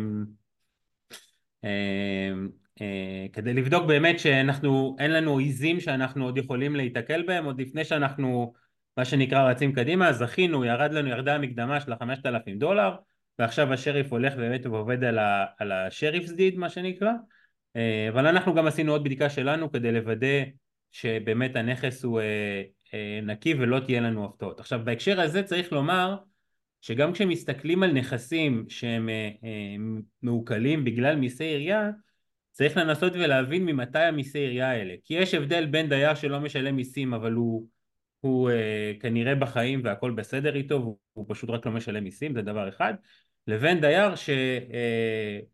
אה, אה, כדי לבדוק באמת שאנחנו אין לנו עיזים שאנחנו עוד יכולים להיתקל בהם עוד לפני שאנחנו מה שנקרא רצים קדימה זכינו ירד לנו ירדה המקדמה של החמשת אלפים דולר ועכשיו השריף הולך באמת ועובד על, ה, על השריפס דיד מה שנקרא אה, אבל אנחנו גם עשינו עוד בדיקה שלנו כדי לוודא שבאמת הנכס הוא אה, נקי ולא תהיה לנו הפתעות. עכשיו בהקשר הזה צריך לומר שגם כשמסתכלים על נכסים שהם מעוקלים בגלל מיסי עירייה צריך לנסות ולהבין ממתי המיסי עירייה האלה כי יש הבדל בין דייר שלא משלם מיסים אבל הוא, הוא כנראה בחיים והכל בסדר איתו והוא פשוט רק לא משלם מיסים זה דבר אחד לבין דייר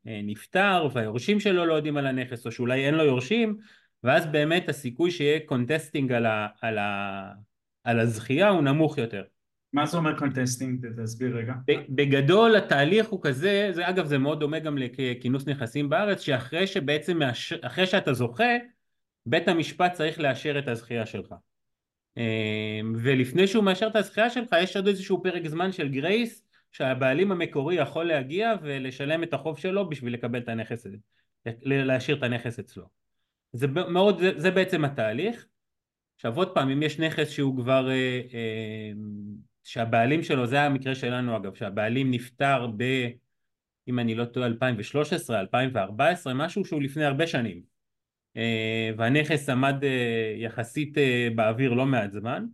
שנפטר והיורשים שלו לא יודעים על הנכס או שאולי אין לו יורשים ואז באמת הסיכוי שיהיה contesting על, ה, על, ה, על הזכייה הוא נמוך יותר. מה זה אומר contesting? תסביר רגע. בגדול התהליך הוא כזה, זה אגב זה מאוד דומה גם לכינוס נכסים בארץ, שאחרי שבעצם, מאשר, אחרי שאתה זוכה, בית המשפט צריך לאשר את הזכייה שלך. ולפני שהוא מאשר את הזכייה שלך יש עוד איזשהו פרק זמן של grace שהבעלים המקורי יכול להגיע ולשלם את החוב שלו בשביל לקבל את הנכס הזה, להשאיר את הנכס אצלו. זה מאוד, זה, זה בעצם התהליך. עכשיו עוד פעם, אם יש נכס שהוא כבר, אה, אה, שהבעלים שלו, זה המקרה שלנו אגב, שהבעלים נפטר ב, אם אני לא טועה, 2013, 2014, משהו שהוא לפני הרבה שנים, אה, והנכס עמד אה, יחסית אה, באוויר לא מעט זמן,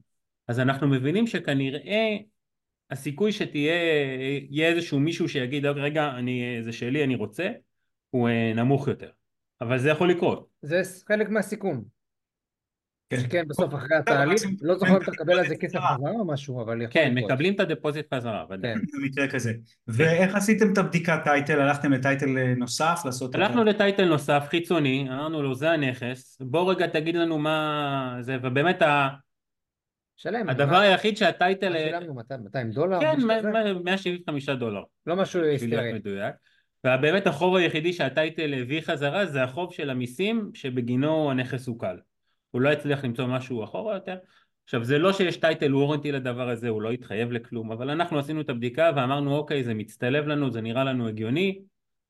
אז אנחנו מבינים שכנראה הסיכוי שתהיה יהיה איזשהו מישהו שיגיד רגע אני, זה שלי אני רוצה הוא נמוך יותר. אבל זה יכול לקרות. זה חלק מהסיכון כן. שכן בסוף אחרי התהליך, לא זוכר אם אתה מקבל על זה כסף. חזרה או משהו, אבל יכול כן. מקבלים את ה deposit חזרה, ודאי. כן. [LAUGHS] במקרה כזה. ואיך עשיתם את הבדיקת title? הלכתם ל title נוסף לעשות את הלכנו ל title נוסף, חיצוני, אמרנו לו זה הנכס, בוא רגע תגיד לנו מה זה, ובאמת ה- שלם. הדבר מה- היחיד שה title... מה שילמנו? 200 200 דולר? כן, משהו כזה? 175 דולר. לא משהו היסטרי. מדויק. ובאמת החוב היחידי שהטייטל הביא חזרה זה החוב של המיסים שבגינו הנכס עוקל. הוא לא הצליח למצוא משהו אחורה יותר. עכשיו זה לא שיש טייטל וורנטי לדבר הזה, הוא לא התחייב לכלום, אבל אנחנו עשינו את הבדיקה ואמרנו אוקיי זה מצטלב לנו, זה נראה לנו הגיוני,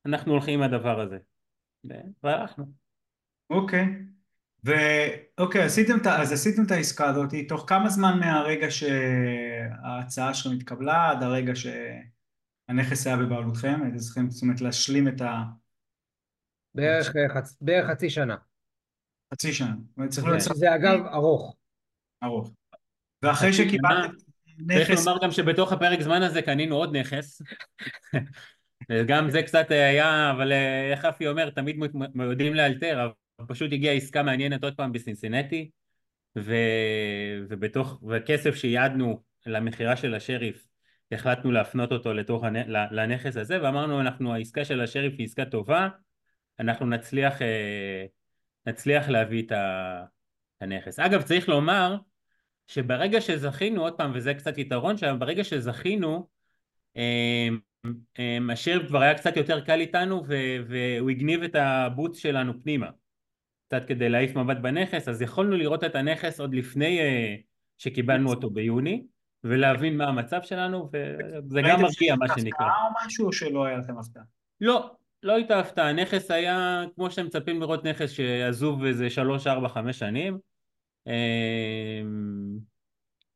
אנחנו הולכים עם הדבר הזה. והלכנו. אוקיי. ואוקיי, עשיתם, את ה- אז עשיתם את העסקה הזאת, תוך כמה זמן מהרגע שההצעה שלכם התקבלה עד הרגע שהנכס היה בבעלותכם? הייתם צריכים, זאת אומרת, להשלים את בערך אה, חצ- בערך חצי שנה. החצי שנה. סך שזה אגב ארוך. ארוך. ואחרי חצי שקיבלתם צריך נכס, לומר גם שבתוך הפרק זמן הזה קנינו עוד נכס. [LAUGHS] גם זה קצת היה, אבל אה, איך אפי אומר, תמיד יודעים לאלתר, אבל פשוט הגיעה עסקה מעניינת עוד פעם בסינסינטי, ו... ובתוך, וכסף שייעדנו למכירה של השריף, החלטנו להפנות אותו לתוך הנ... לנכס הזה, ואמרנו אנחנו, העסקה של השריף היא עסקה טובה, אנחנו נצליח, אה, נצליח להביא את ה- הנכס. אגב, צריך לומר, שברגע שזכינו, עוד פעם, וזה קצת יתרון שם, ברגע שזכינו, אמ, אמ, השריף כבר היה קצת יותר קל איתנו והוא הגניב את הבוץ שלנו פנימה, קצת כדי להעיף מבט בנכס, אז יכולנו לראות את הנכס עוד לפני אה, שקיבלנו אותו ביוני, ולהבין מה המצב שלנו, וזה גם ראיתם מרגיע מה הפתעה שנקרא. או משהו, או שלא היה לכם הפתעה? לא, לא הייתה הפתעה, הנכס היה כמו שאתם מצפים לראות נכס שעזוב איזה שלוש, ארבע, חמש שנים. אמ,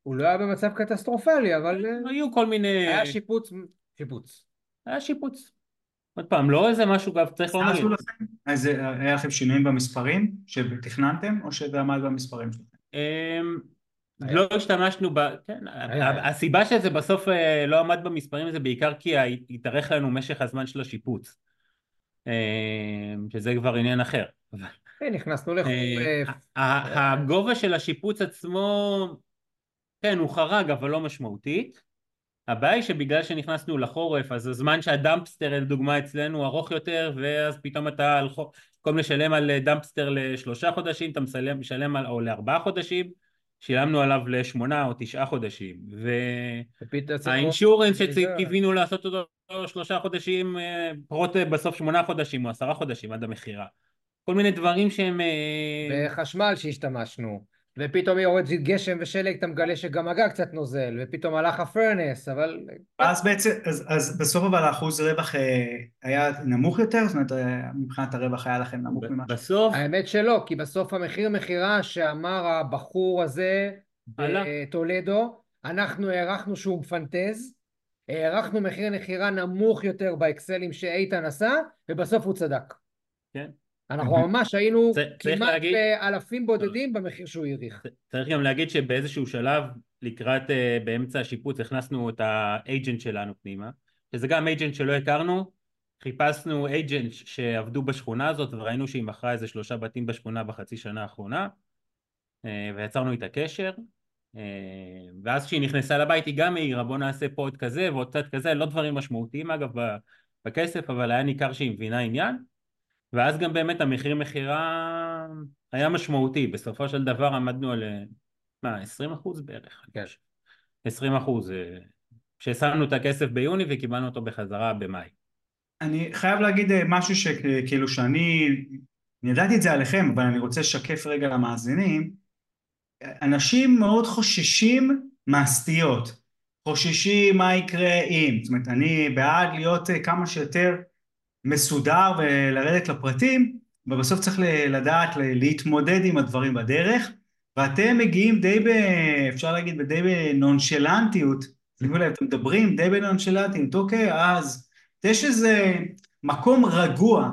הוא לא היה במצב קטסטרופלי, אבל אה, היו כל מיני... היה שיפוץ, שיפוץ. היה שיפוץ. עוד פעם, לא איזה משהו, גם צריך לומר? אז היה לכם שינויים במספרים שתכננתם, או שזה עמד במספרים שלכם? אמ. לא השתמשנו ב... כן. הסיבה שזה בסוף אה, לא עמד במספרים זה בעיקר כי התארך לנו משך הזמן של השיפוץ. אמ, שזה כבר עניין אחר. כן, נכנסנו אה, לחורף. ה- הגובה של השיפוץ עצמו, כן, הוא חרג אבל לא משמעותית. הבעיה היא שבגלל שנכנסנו לחורף אז הזמן שהדמפסטר לדוגמה אצלנו ארוך יותר ואז פתאום אתה במקום לשלם על דמפסטר לשלושה חודשים אתה משלם, משלם על, או לארבעה חודשים שילמנו עליו לשמונה או תשעה חודשים והאינשורנס שקיווינו לעשות אותו שלושה חודשים אה, פחות אה, בסוף שמונה חודשים או עשרה חודשים עד המכירה כל מיני דברים שהם אה, וחשמל שהשתמשנו. ופתאום יורד גשם ושלג, אתה מגלה שגם הגג קצת נוזל, ופתאום הלך הפרנס, אבל... אז בעצם, אז, אז בסוף אבל האחוז רווח אה, היה נמוך יותר? זאת אומרת, אה, מבחינת הרווח היה לכם נמוך ממה. בסוף האמת שלא, כי בסוף המחיר מכירה שאמר הבחור הזה עלה. בטולדו, אנחנו הערכנו שהוא מפנטז, הערכנו מחיר מכירה נמוך יותר באקסלים שאיתן עשה, ובסוף הוא צדק. כן. אנחנו ממש היינו כמעט להגיד- באלפים בודדים במחיר שהוא העריך. צריך גם להגיד שבאיזשהו שלב לקראת אה, באמצע השיפוץ הכנסנו את האג'נט שלנו פנימה שזה גם אג'נט שלא הכרנו. חיפשנו אג'נט שעבדו בשכונה הזאת וראינו שהיא מכרה איזה שלושה בתים בשכונה בחצי שנה האחרונה אה, ויצרנו איתה קשר אה, ואז כשהיא נכנסה לבית היא גם העירה בוא נעשה פה עוד כזה ועוד קצת כזה לא דברים משמעותיים אגב בכסף אבל היה ניכר שהיא מבינה עניין ואז גם באמת המחיר מכירה היה משמעותי, בסופו של דבר עמדנו על, אה, מה, 20 אחוז בערך? כן. 20 אחוז, אה, ששמנו את הכסף ביוני וקיבלנו אותו בחזרה במאי. אני חייב להגיד אה, משהו שכאילו שאני, אני ידעתי את זה עליכם, אבל אני רוצה לשקף רגע למאזינים. אנשים מאוד חוששים מהסטיות, חוששים מה יקרה אם, זאת אומרת אני בעד להיות אה, כמה שיותר מסודר ולרדת לפרטים, ובסוף צריך לדעת להתמודד עם הדברים בדרך, ואתם מגיעים די ב... אפשר להגיד די בנונשלנטיות, שימו לב, אתם מדברים די בנונשלנטיות, אוקיי, אז יש איזה מקום רגוע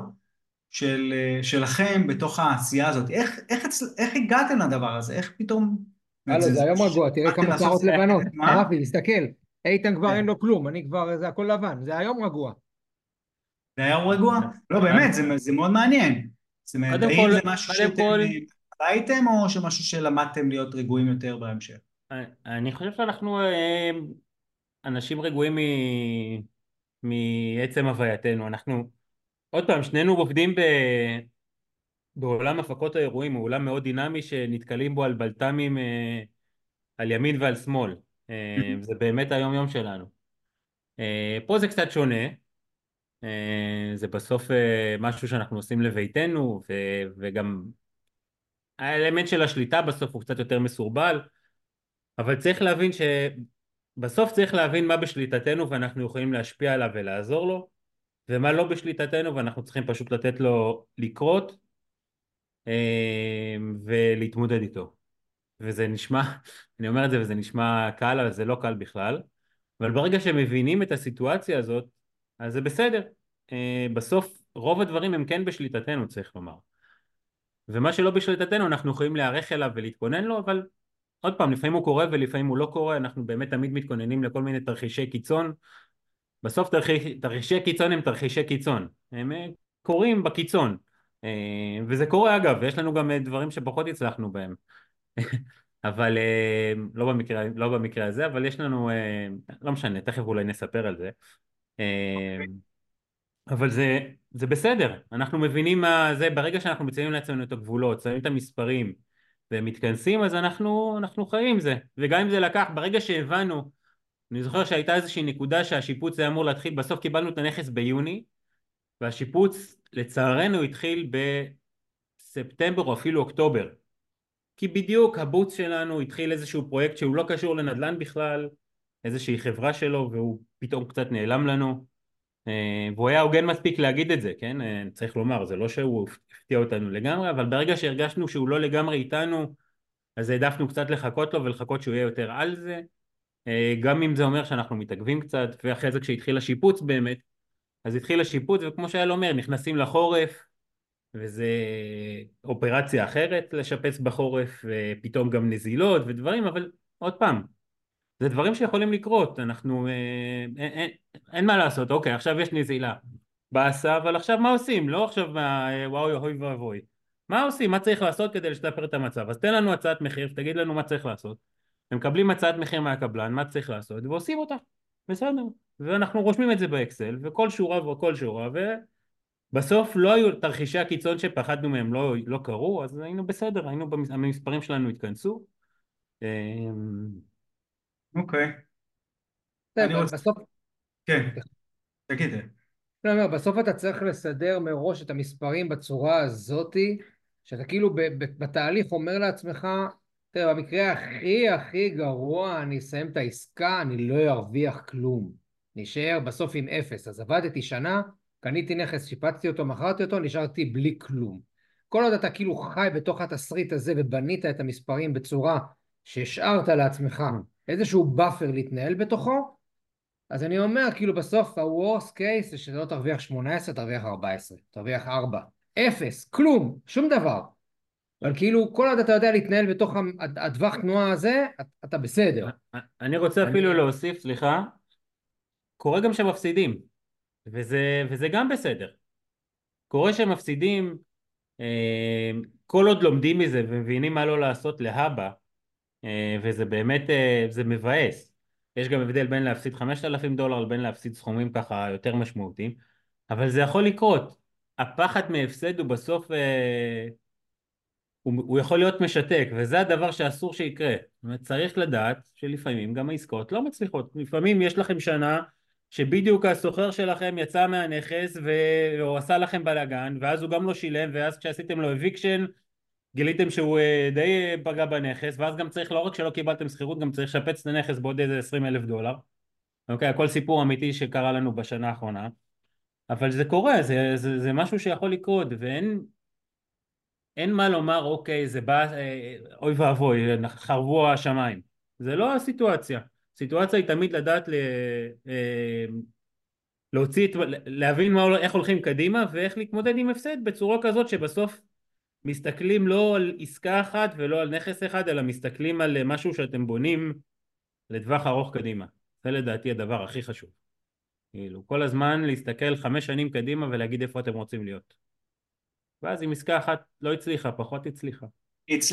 של, שלכם בתוך העשייה הזאת, איך, איך, איך הגעתם לדבר הזה, איך פתאום... הלו, זה היום רגוע, תראה כמה שערות לבנות. רפי, תסתכל. איתן כבר כן. אין לו כלום, אני כבר, זה הכל לבן. זה היום רגוע. זה היה רגוע? לא באמת, זה, מאוד מעניין. זאת אומרת, האם זה משהו שאתם הייתם או שמשהו שלמדתם להיות רגועים יותר בהמשך? אני חושב שאנחנו אה, אנשים רגועים. מעצם הווייתנו, אנחנו עוד פעם, שנינו עובדים ב... בעולם הפקות האירועים, הוא עולם מאוד דינמי שנתקלים בו על בלת"מים אה, על ימין ועל שמאל, אה, זה באמת היום יום שלנו. אה, פה זה קצת שונה, זה בסוף אה, משהו שאנחנו עושים לביתנו ו... וגם האלמנט של השליטה בסוף הוא קצת יותר מסורבל, אבל צריך להבין שבסוף צריך להבין מה בשליטתנו ואנחנו יכולים להשפיע עליו ולעזור לו ומה לא בשליטתנו ואנחנו צריכים פשוט לתת לו לקרות אה, ולהתמודד איתו. וזה נשמע, [LAUGHS] אני אומר את זה וזה נשמע קל אבל זה לא קל בכלל אבל ברגע שמבינים את הסיטואציה הזאת אז זה בסדר. אה, בסוף רוב הדברים הם כן בשליטתנו צריך לומר. ומה שלא בשליטתנו אנחנו יכולים להיערך אליו ולהתכונן לו אבל עוד פעם לפעמים הוא קורה ולפעמים הוא לא קורה אנחנו באמת תמיד מתכוננים לכל מיני תרחישי קיצון. בסוף תרחיש, תרחישי קיצון הם תרחישי קיצון. הם אה, קורים בקיצון. אה, וזה קורה אגב יש לנו גם דברים שפחות הצלחנו בהם. [LAUGHS] אבל לא במקרה, לא במקרה הזה אבל יש לנו לא משנה תכף אולי נספר על זה אבל זה, זה בסדר, אנחנו מבינים מה זה, ברגע שאנחנו מציינים לעצמנו את הגבולות, שמים את המספרים ומתכנסים אז אנחנו, אנחנו חיים עם זה, וגם אם זה לקח, ברגע שהבנו, אני זוכר שהייתה איזושהי נקודה שהשיפוץ היה אמור להתחיל, בסוף קיבלנו את הנכס ביוני והשיפוץ לצערנו התחיל בספטמבר או אפילו אוקטובר. כי בדיוק הבוץ שלנו התחיל איזשהו פרויקט שהוא לא קשור לנדל"ן בכלל, איזושהי חברה שלו והוא פתאום קצת נעלם לנו אה, והוא היה הוגן מספיק להגיד את זה, כן? אה, צריך לומר, זה לא שהוא הפתיע אותנו לגמרי, אבל ברגע שהרגשנו שהוא לא לגמרי איתנו, אז העדפנו קצת לחכות לו ולחכות שהוא יהיה יותר על זה, אה, גם אם זה אומר שאנחנו מתעכבים קצת, ואחרי זה כשהתחיל השיפוץ באמת, אז התחיל השיפוץ, וכמו שאייל אומר, נכנסים לחורף, וזה אופרציה אחרת לשפץ בחורף, ופתאום גם נזילות ודברים, אבל עוד פעם, זה דברים שיכולים לקרות, אנחנו, אה, אין, אין, אין מה לעשות, אוקיי עכשיו יש נזילה, באסה, אבל עכשיו מה עושים? לא עכשיו אה, וואו אוי ואבוי, מה עושים? מה צריך לעשות כדי לשפר את המצב? אז תן לנו הצעת מחיר, תגיד לנו מה צריך לעשות, הם מקבלים הצעת מחיר מהקבלן, מה צריך לעשות, ועושים אותה, בסדר, ואנחנו רושמים את זה באקסל, וכל שורה וכל שורה, ובסוף לא היו, תרחישי הקיצון שפחדנו מהם לא, לא קרו, אז היינו בסדר, היינו, המספרים שלנו התכנסו. אמ, אוקיי. אני רוצה... בסוף... כן, תגיד. לא, לא, בסוף אתה צריך לסדר מראש את המספרים בצורה הזאתי, שאתה כאילו בתהליך אומר לעצמך, תראה, במקרה הכי הכי גרוע אני אסיים את העסקה, אני לא ארוויח כלום. נשאר בסוף עם אפס. אז עבדתי שנה, קניתי נכס, שיפצתי אותו, מכרתי אותו, נשארתי בלי כלום. כל עוד אתה כאילו חי בתוך התסריט הזה ובנית את המספרים בצורה שהשארת לעצמך איזשהו buffer להתנהל בתוכו, אז אני אומר, כאילו בסוף ה-Worst case זה שאתה לא תרוויח 18, תרוויח 14, תרוויח 4, 0, כלום, שום דבר. אבל כאילו כל עוד אתה יודע להתנהל בתוך הטווח תנועה הזה, אתה בסדר. אני רוצה אפילו להוסיף, סליחה, קורה גם שמפסידים, וזה, וזה גם בסדר. קורה שמפסידים, אה, כל עוד לומדים מזה ומבינים מה לא לעשות להבא, וזה באמת, אה, זה מבאס. יש גם הבדל בין להפסיד 5,000 דולר לבין להפסיד סכומים ככה יותר משמעותיים, אבל זה יכול לקרות. הפחד מהפסד הוא בסוף, אה, הוא יכול להיות משתק, וזה הדבר שאסור שיקרה. זאת אומרת, צריך לדעת שלפעמים גם העסקאות לא מצליחות. לפעמים יש לכם שנה שבדיוק הסוחר שלכם יצא מהנכס והוא עשה לכם בלאגן, ואז הוא גם לא שילם, ואז כשעשיתם לו אביקשן גיליתם שהוא אה, די אה, פגע בנכס ואז גם צריך לא רק שלא קיבלתם שכירות גם צריך לשפץ את הנכס בעוד איזה עשרים אלף דולר. אוקיי הכל סיפור אמיתי שקרה לנו בשנה האחרונה. אבל זה קורה זה, זה, זה משהו שיכול לקרות ואין אין מה לומר אוקיי זה בא אה, אוי ואבוי חרבו השמיים. זה לא הסיטואציה. הסיטואציה היא תמיד לדעת ל, להוציא להבין מה, איך הולכים קדימה ואיך להתמודד עם הפסד בצורה כזאת שבסוף מסתכלים לא על עסקה אחת ולא על נכס אחד אלא מסתכלים על משהו שאתם בונים לטווח ארוך קדימה זה לדעתי הדבר הכי חשוב כאילו כל הזמן להסתכל חמש שנים קדימה ולהגיד איפה אתם רוצים להיות ואז אם עסקה אחת לא הצליחה פחות הצליחה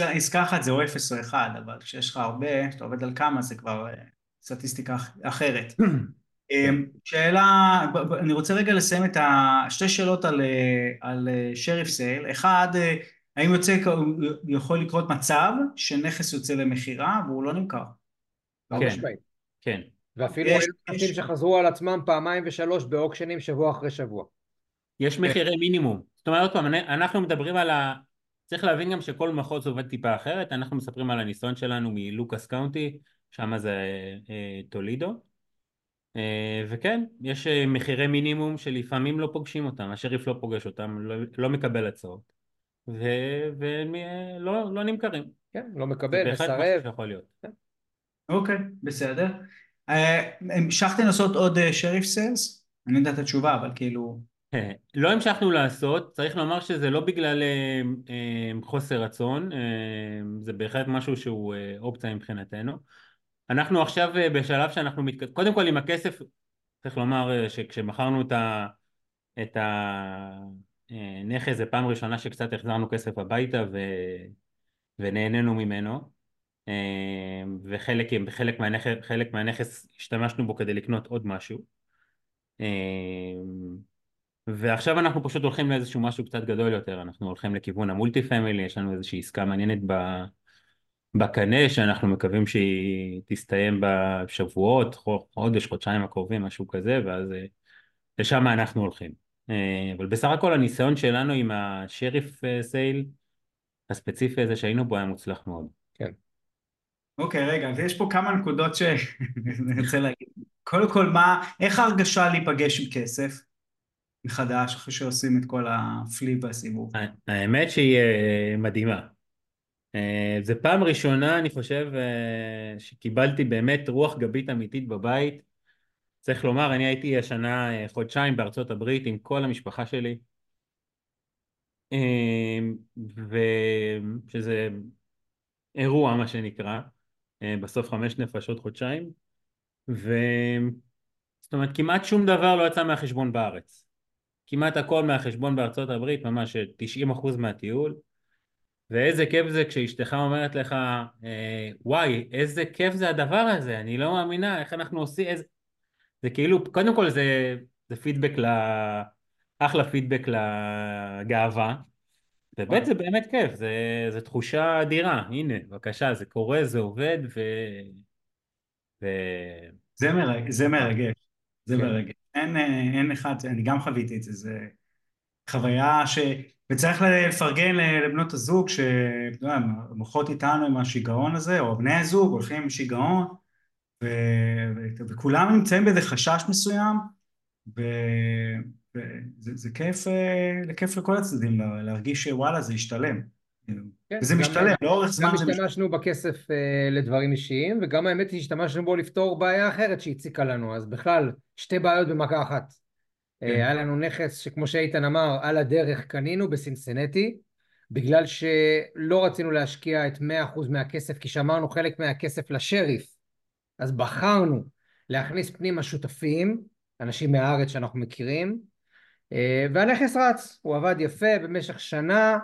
עסקה אחת זה או אפס או אחד, אבל כשיש לך הרבה, כשאתה עובד על כמה זה כבר אה, סטטיסטיקה אח- אחרת. [CLEARS THROAT] אה, שאלה, אני רוצה רגע לסיים את השתי שאלות על, אה, על אה, שריף סייל. אחד, אה, האם יוצא, יכול לקרות מצב שנכס יוצא למכירה והוא לא נמכר? כן. כן. ואפילו יש- נכסים שחזרו על עצמם פעמיים ושלוש באוקשנים שבוע אחרי שבוע. יש מחירי מינימום. זאת אומרת, עוד פעם, אנחנו מדברים על ה... צריך להבין גם שכל מחוז עובד טיפה אחרת, אנחנו מספרים על הניסיון שלנו מלוקאס קאונטי, שם זה אה, טולידו. אה, וכן, יש אה, מחירי מינימום שלפעמים לא פוגשים אותם, השריף לא פוגש אותם, לא, לא מקבל הצעות. ו- והם אה, לא, לא נמכרים. כן, לא מקבל, בהחלט משהו מסרב. שיכול להיות. אוקיי, בסדר. אה, המשכתם לעשות עוד אה, שריף סיילס? אני יודע את התשובה, אבל כאילו... אה, לא המשכנו לעשות, צריך לומר שזה לא בגלל אה, אה, חוסר רצון, אה, זה בהחלט משהו שהוא אה, אופציה מבחינתנו. אנחנו עכשיו אה, בשלב שאנחנו, מתק... קודם כל עם הכסף, צריך לומר אה, שכשמכרנו את, ה... את הנכס זה פעם ראשונה שקצת החזרנו כסף הביתה ו... ונהנינו ממנו אה, וחלק חלק מהנכס, חלק מהנכס השתמשנו בו כדי לקנות עוד משהו אה, ועכשיו אנחנו פשוט הולכים לאיזשהו משהו קצת גדול יותר, אנחנו הולכים לכיוון המולטי פמילי, יש לנו איזושהי עסקה מעניינת. בקנה שאנחנו מקווים שהיא תסתיים בשבועות, חודש, חודשיים הקרובים, משהו כזה, ואז אה, לשם אנחנו הולכים. אה, אבל בסך הכל הניסיון שלנו עם השריף אה, סייל הספציפי הזה שהיינו בו היה מוצלח מאוד. אוקיי, רגע, אז יש פה כמה נקודות שאני [LAUGHS] רוצה להגיד. קודם כל, מה, איך ההרגשה להיפגש עם כסף מחדש, אחרי שעושים את כל הפליפ והסיבוב? האמת שהיא אה, מדהימה. זה פעם ראשונה, אני חושב, שקיבלתי באמת רוח גבית אמיתית בבית. צריך לומר, אני הייתי השנה אה, חודשיים בארצות הברית עם כל המשפחה שלי. ושזה אירוע, מה שנקרא. בסוף חמש נפשות חודשיים. ו... זאת אומרת, כמעט שום דבר לא יצא מהחשבון בארץ. כמעט הכל מהחשבון בארצות הברית, ממש 90% מהטיול. ואיזה כיף זה כשאשתך אומרת לך, אה, וואי, איזה כיף זה הדבר הזה, אני לא מאמינה, איך אנחנו עושים, איזה... זה כאילו, קודם כל זה, זה פידבק ל... אחלה פידבק לגאווה, וב' זה באמת כיף, זה, זה תחושה אדירה, הנה, בבקשה, זה קורה, זה עובד, ו... ו... זה, מרג... זה מרגש, זה כן. מרגש. אין, אה, אין אחד, אני גם חוויתי את זה, זה חוויה ש... וצריך לפרגן לבנות הזוג שמוחות איתנו עם השיגעון הזה, או בני הזוג הולכים עם שיגעון. וכולם נמצאים באיזה חשש מסוים, וזה זה כיף, אה, זה כיף לכל הצדדים להרגיש שוואלה זה ישתלם. כן, וזה גם- משתלם, לאורך זמן גם זה משתלם. השתמשנו בכסף אה, לדברים אישיים, וגם האמת היא שהשתמשנו בו לפתור בעיה אחרת שהציקה לנו, אז בכלל, שתי בעיות במכה אחת. אה, כן. היה לנו נכס שכמו שאיתן אמר, על הדרך קנינו בסינסנטי, בגלל שלא רצינו להשקיע את 100% מהכסף, כי שמרנו חלק מהכסף לשריף, אז בחרנו להכניס פנימה שותפים, אנשים מהארץ שאנחנו מכירים, אה, והנכס רץ, הוא עבד יפה במשך שנה,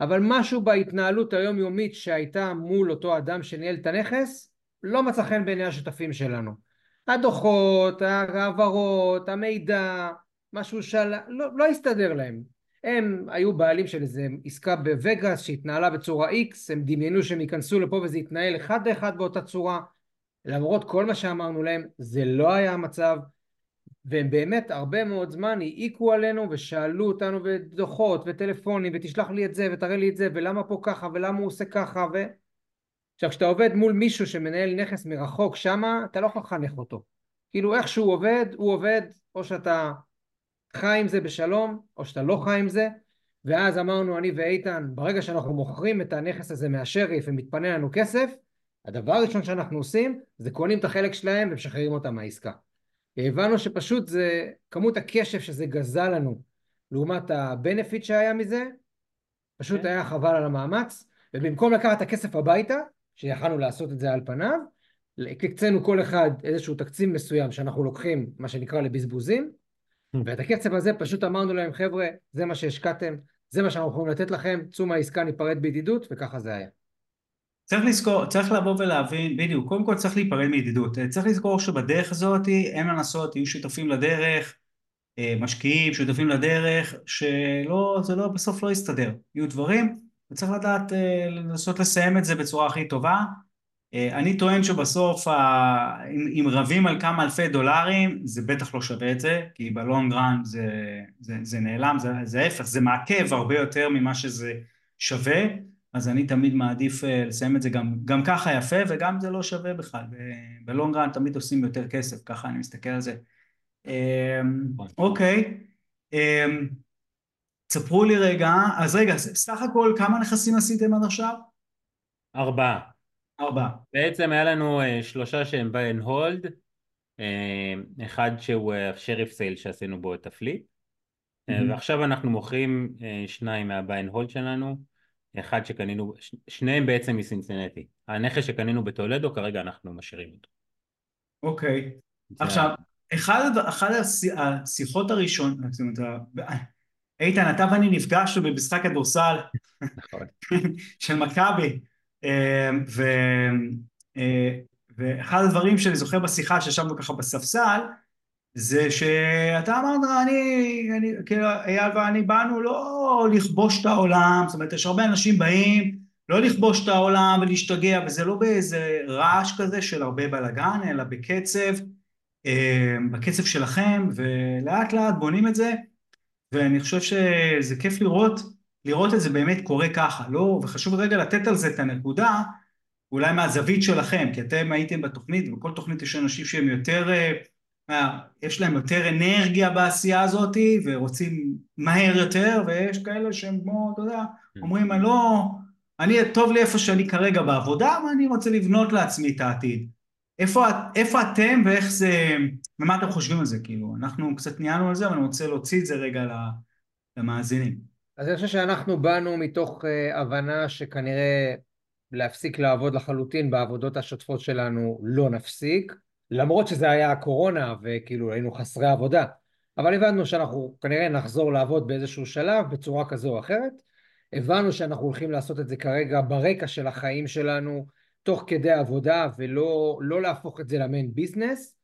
אבל משהו בהתנהלות היומיומית שהייתה מול אותו אדם שניהל את הנכס, לא מצא חן בעיני השותפים שלנו. הדוחות, ההעברות, המידע, משהו של... לא, לא הסתדר להם. הם היו בעלים של איזה עסקה בווגאס שהתנהלה בצורה X, הם דמיינו שהם ייכנסו לפה וזה יתנהל אחד לאחד באותה צורה. למרות כל מה שאמרנו להם, זה לא היה המצב, והם באמת הרבה מאוד זמן העיקו עלינו ושאלו אותנו בדוחות וטלפונים ותשלח לי את זה ותראה לי את זה ולמה פה ככה ולמה הוא עושה ככה ו... עכשיו כשאתה עובד מול מישהו שמנהל נכס מרחוק שמה אתה לא יכול לחנך אותו. כאילו איך שהוא עובד הוא עובד או שאתה חי עם זה בשלום או שאתה לא חי עם זה. ואז אמרנו אני ואיתן ברגע שאנחנו מוכרים את הנכס הזה מהשריף ומתפנה לנו כסף הדבר הראשון שאנחנו עושים זה קונים את החלק שלהם ומשחררים אותם מהעסקה הבנו שפשוט זה כמות הקשב שזה גזל לנו לעומת הבנפיט שהיה מזה פשוט כן. היה חבל על המאמץ ובמקום לקחת את הכסף הביתה שיכלנו לעשות את זה על פניו הקצינו כל אחד איזשהו תקציב מסוים שאנחנו לוקחים מה שנקרא לבזבוזים ואת הכסף הזה פשוט אמרנו להם חבר'ה זה מה שהשקעתם זה מה שאנחנו יכולים לתת לכם, צאו מהעסקה, ניפרד בידידות, וככה זה היה. צריך לזכור, צריך לבוא ולהבין, בדיוק, קודם כל צריך להיפרד מידידות, צריך לזכור שבדרך הזאת אין מה לעשות, יהיו שותפים לדרך, אה, משקיעים, שותפים לדרך, שלא, זה לא, בסוף לא יסתדר, יהיו דברים, וצריך לדעת אה, לנסות לסיים את זה בצורה הכי טובה. אה, אני טוען שבסוף, אם, רבים על כמה אלפי דולרים, זה בטח לא שווה את זה, כי בלונג רן זה, זה, זה נעלם, זה, זה ההפך, זה מעכב הרבה יותר ממה שזה שווה. אז אני תמיד מעדיף אה, לסיים את זה גם, גם ככה יפה וגם זה לא שווה בכלל, ב long run תמיד עושים יותר כסף, ככה אני מסתכל על זה. אמ. אוקיי, אמ, ספרו לי רגע, אז רגע, סך הכל כמה נכסים עשיתם עד עכשיו? ארבעה. ארבעה. בעצם היה לנו אה, שלושה שהם buy and hold, אחד שהוא השריף אה, sale שעשינו בו את ה flip, ועכשיו אנחנו מוכרים שניים מה buy and hold שלנו, אחד שקנינו, שניהם בעצם מסינסנטי. הנכס שקנינו בטולדו, כרגע אנחנו משאירים אותו. אוקיי. עכשיו, אחד, אחד השיחות הראשונות, איתן, אתה ואני נפגשנו במשחק כדורסל נכון. [LAUGHS] של מכבי, אה, אה, ואחד הדברים שאני זוכר בשיחה שישבנו ככה בספסל, זה שאתה אמרת, אני, אני, כאילו, אייל ואני באנו לא לכבוש את העולם, זאת אומרת, יש הרבה אנשים באים לא לכבוש את העולם ולהשתגע, וזה לא באיזה רעש כזה של הרבה בלאגן, אלא בקצב, אה, בקצב שלכם, ולאט לאט בונים את זה, ואני חושב שזה כיף לראות, לראות את זה באמת קורה ככה, לא, וחשוב רגע לתת על זה את הנקודה, אולי מהזווית שלכם, כי אתם הייתם בתוכנית, ובכל תוכנית יש אנשים שהם יותר אה, יש להם יותר אנרגיה בעשייה הזאת ורוצים מהר יותר ויש כאלה שהם כמו, אתה יודע, כן. אומרים אני לא, אני טוב לי איפה שאני כרגע בעבודה ואני רוצה לבנות לעצמי את העתיד. איפה, איפה אתם ואיך זה, ומה אתם חושבים על זה כאילו, אנחנו קצת ניהלנו על זה אבל אני רוצה להוציא את זה רגע למאזינים. אז אני חושב שאנחנו באנו מתוך uh, הבנה שכנראה להפסיק לעבוד לחלוטין בעבודות השוטפות שלנו לא נפסיק למרות שזה היה הקורונה וכאילו היינו חסרי עבודה, אבל הבנו שאנחנו כנראה נחזור לעבוד באיזשהו שלב בצורה כזו או אחרת. הבנו שאנחנו הולכים לעשות את זה כרגע ברקע של החיים שלנו, תוך כדי עבודה, ולא לא להפוך את זה למיין ביזנס.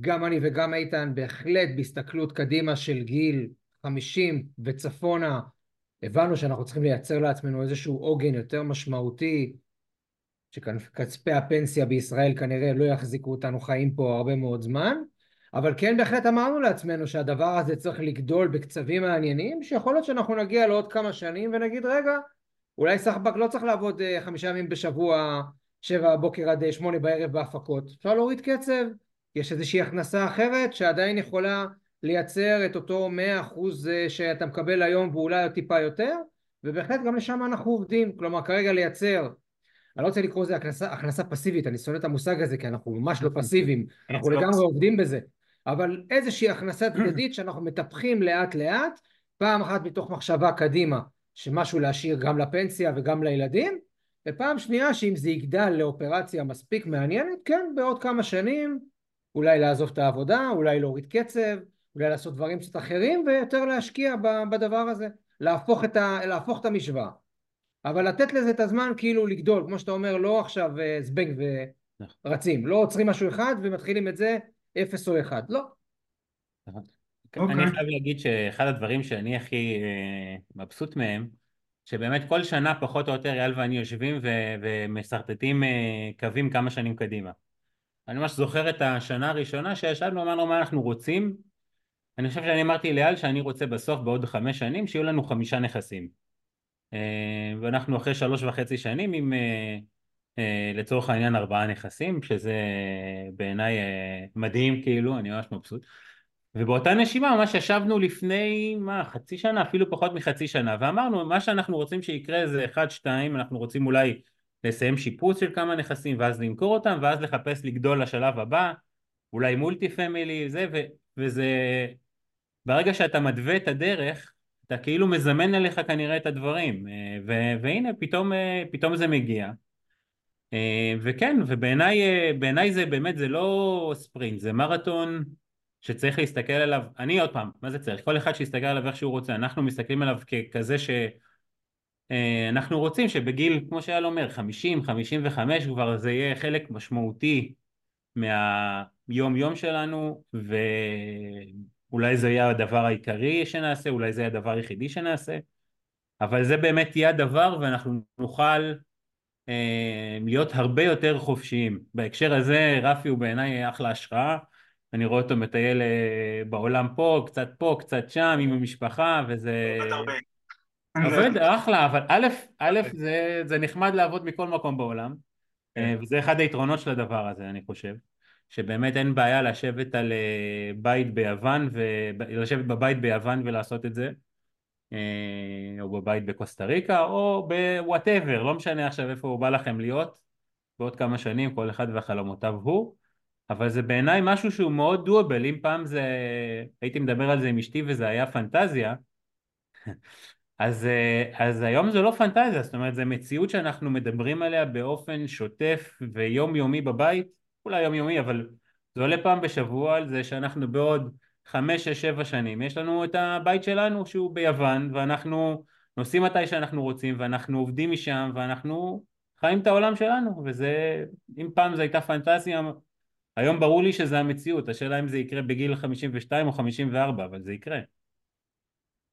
גם אני וגם איתן בהחלט בהסתכלות קדימה של גיל 50 וצפונה, הבנו שאנחנו צריכים לייצר לעצמנו איזשהו עוגן יותר משמעותי שכספי הפנסיה בישראל כנראה לא יחזיקו אותנו חיים פה הרבה מאוד זמן, אבל כן בהחלט אמרנו לעצמנו שהדבר הזה צריך לגדול בקצבים מעניינים, שיכול להיות שאנחנו נגיע לעוד כמה שנים ונגיד רגע, אולי סחבק לא צריך לעבוד אה, חמישה ימים בשבוע, שבע בבוקר עד אה, שמונה בערב בהפקות, אפשר להוריד קצב, יש איזושהי הכנסה אחרת שעדיין יכולה לייצר את אותו מאה אחוז אה, שאתה מקבל היום ואולי טיפה יותר, ובהחלט גם לשם אנחנו עובדים, כלומר כרגע לייצר אני לא רוצה לקרוא לזה הכנסה, הכנסה פסיבית, אני שונא את המושג הזה כי אנחנו ממש לא פסיביים, אנחנו לא לגמרי עובדים בזה, אבל איזושהי הכנסה צדדית שאנחנו מטפחים לאט לאט, פעם אחת מתוך מחשבה קדימה, שמשהו להשאיר גם לפנסיה וגם לילדים, ופעם שנייה שאם זה יגדל לאופרציה מספיק מעניינת, כן, בעוד כמה שנים אולי לעזוב את העבודה, אולי להוריד קצב, אולי לעשות דברים קצת אחרים ויותר להשקיע בדבר הזה, להפוך את, ה, להפוך את המשוואה. אבל לתת לזה את הזמן כאילו לגדול, כמו שאתה אומר, לא עכשיו אה, זבנג ורצים, לא עוצרים משהו אחד ומתחילים את זה אפס או אחד, לא. Okay. אוקיי. אני חייב להגיד שאחד הדברים שאני הכי אה, מבסוט מהם, שבאמת כל שנה פחות או יותר אייל ואני יושבים ו- ומשרטטים אה, קווים כמה שנים קדימה. אני ממש זוכר את השנה הראשונה שישבנו ואמרנו מה אנחנו רוצים. אני חושב שאני אמרתי לאייל שאני רוצה בסוף בעוד חמש שנים שיהיו לנו חמישה נכסים. אה, ואנחנו אחרי שלוש וחצי שנים עם אה, אה, לצורך העניין ארבעה נכסים, שזה בעיניי מדהים כאילו, אני ממש מבסוט. ובאותה נשימה ממש ישבנו לפני, מה, חצי שנה, אפילו פחות מחצי שנה, ואמרנו, מה שאנחנו רוצים שיקרה זה אחד, שתיים, אנחנו רוצים אולי לסיים שיפוץ של כמה נכסים ואז למכור אותם, ואז לחפש לגדול לשלב הבא, אולי מולטי פמילי, זה, ו, וזה, ברגע שאתה מדווה את הדרך, אתה כאילו מזמן אליך כנראה את הדברים, אה, ו- והנה פתאום, אה, פתאום זה מגיע. אה, וכן, ובעיניי זה באמת, זה לא ספרינט, זה מרתון שצריך להסתכל עליו, אני עוד פעם, מה זה צריך? כל אחד שיסתכל עליו איך שהוא רוצה, אנחנו מסתכלים עליו ככזה שאנחנו רוצים שבגיל, כמו שאייל אומר, 50, 55 כבר זה יהיה חלק משמעותי מהיום יום שלנו ואולי זה יהיה הדבר העיקרי שנעשה, אולי זה יהיה הדבר היחידי שנעשה אבל זה באמת יהיה הדבר ואנחנו נוכל אה, להיות הרבה יותר חופשיים. בהקשר הזה רפי הוא בעיניי אחלה השראה, אני רואה אותו מטייל אה, בעולם פה, קצת פה, קצת שם, עם המשפחה וזה... עובד. עובד אחלה, אבל א', א', זה, זה נחמד לעבוד מכל מקום בעולם כן. אה, וזה אחד היתרונות של הדבר הזה אני חושב שבאמת אין בעיה לשבת על אה, בית ביוון ולשבת בבית ביוון ולעשות את זה אה, או בבית בקוסטה ריקה או בוואטאבר, לא משנה עכשיו איפה הוא בא לכם להיות בעוד כמה שנים, כל אחד והחלומותיו הוא. אבל זה בעיניי משהו שהוא מאוד דואבל, אם פעם זה, הייתי מדבר על זה עם אשתי וזה היה פנטזיה [LAUGHS] אז, אה, אז היום זה לא פנטזיה, זאת אומרת זו מציאות שאנחנו מדברים עליה באופן שוטף ויומיומי בבית, אולי יומיומי אבל זה עולה פעם בשבוע על זה שאנחנו בעוד חמש, שש, שבע שנים, יש לנו את הבית שלנו שהוא ביוון ואנחנו נוסעים מתי שאנחנו רוצים ואנחנו עובדים משם ואנחנו חיים את העולם שלנו וזה, אם פעם זו הייתה פנטזיה, היום ברור לי שזה המציאות, השאלה אם זה יקרה בגיל 52 או 54, אבל זה יקרה.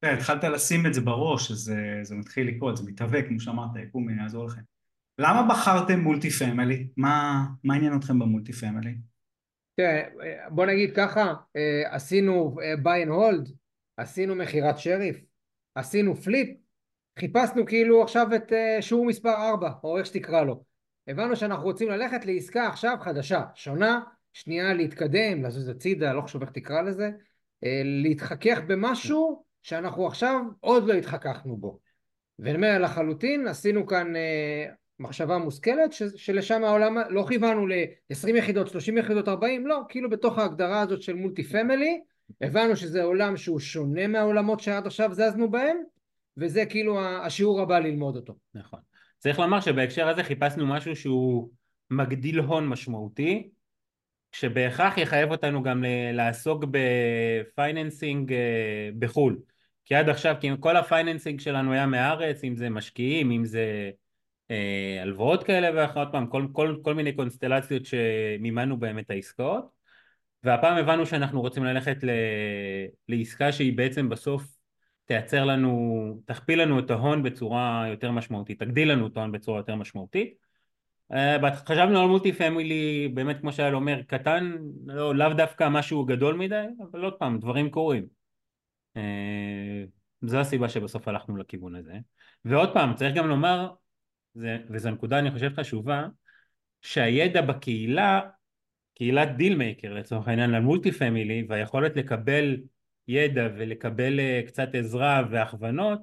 כן, התחלת לשים את זה בראש, אז זה, זה מתחיל לקרות, זה מתהווה, כמו שאמרת, יקום יעזור לכם. למה בחרתם multi family? מה, מה עניין אתכם ב multi family? תראה, בוא נגיד ככה, אה, עשינו אה, buy and hold, עשינו מכירת שריף, עשינו פליפ, חיפשנו כאילו עכשיו את אה, שיעור מספר 4, או איך שתקרא לו. הבנו שאנחנו רוצים ללכת לעסקה עכשיו חדשה, שונה, שנייה להתקדם, לזוז הצידה, לא חשוב איך תקרא לזה, להתחכך במשהו שאנחנו עכשיו עוד לא התחככנו בו. ואני אומר לחלוטין, עשינו כאן מחשבה מושכלת שלשם העולם לא כיוונו ל-20 יחידות, 30 יחידות, 40, לא, כאילו בתוך ההגדרה הזאת של multi family הבנו שזה עולם שהוא שונה מהעולמות שעד עכשיו זזנו בהם וזה כאילו השיעור הבא ללמוד אותו. נכון. צריך לומר שבהקשר הזה חיפשנו משהו שהוא מגדיל הון משמעותי שבהכרח יחייב אותנו גם לעסוק ב financing אה, בחו"ל כי עד עכשיו כי כל ה financing שלנו היה מהארץ אם זה משקיעים אם זה הלוואות כאלה ואחרות פעם, כל, כל, כל מיני קונסטלציות שמימנו בהם את העסקאות. והפעם הבנו שאנחנו רוצים ללכת ל, לעסקה שהיא בעצם בסוף תייצר לנו, תכפיל לנו את ההון בצורה יותר משמעותית, תגדיל לנו את ההון בצורה יותר משמעותית. אה, חשבנו על מולטי פמילי באמת כמו שהיה אומר קטן, לא, לאו דווקא משהו גדול מדי, אבל עוד פעם דברים קורים. אה, זו הסיבה שבסוף הלכנו לכיוון הזה. ועוד פעם צריך גם לומר וזו נקודה אני חושב חשובה, שהידע בקהילה, קהילת Deal Maker לצורך העניין ל multi family והיכולת לקבל ידע ולקבל אה, קצת עזרה והכוונות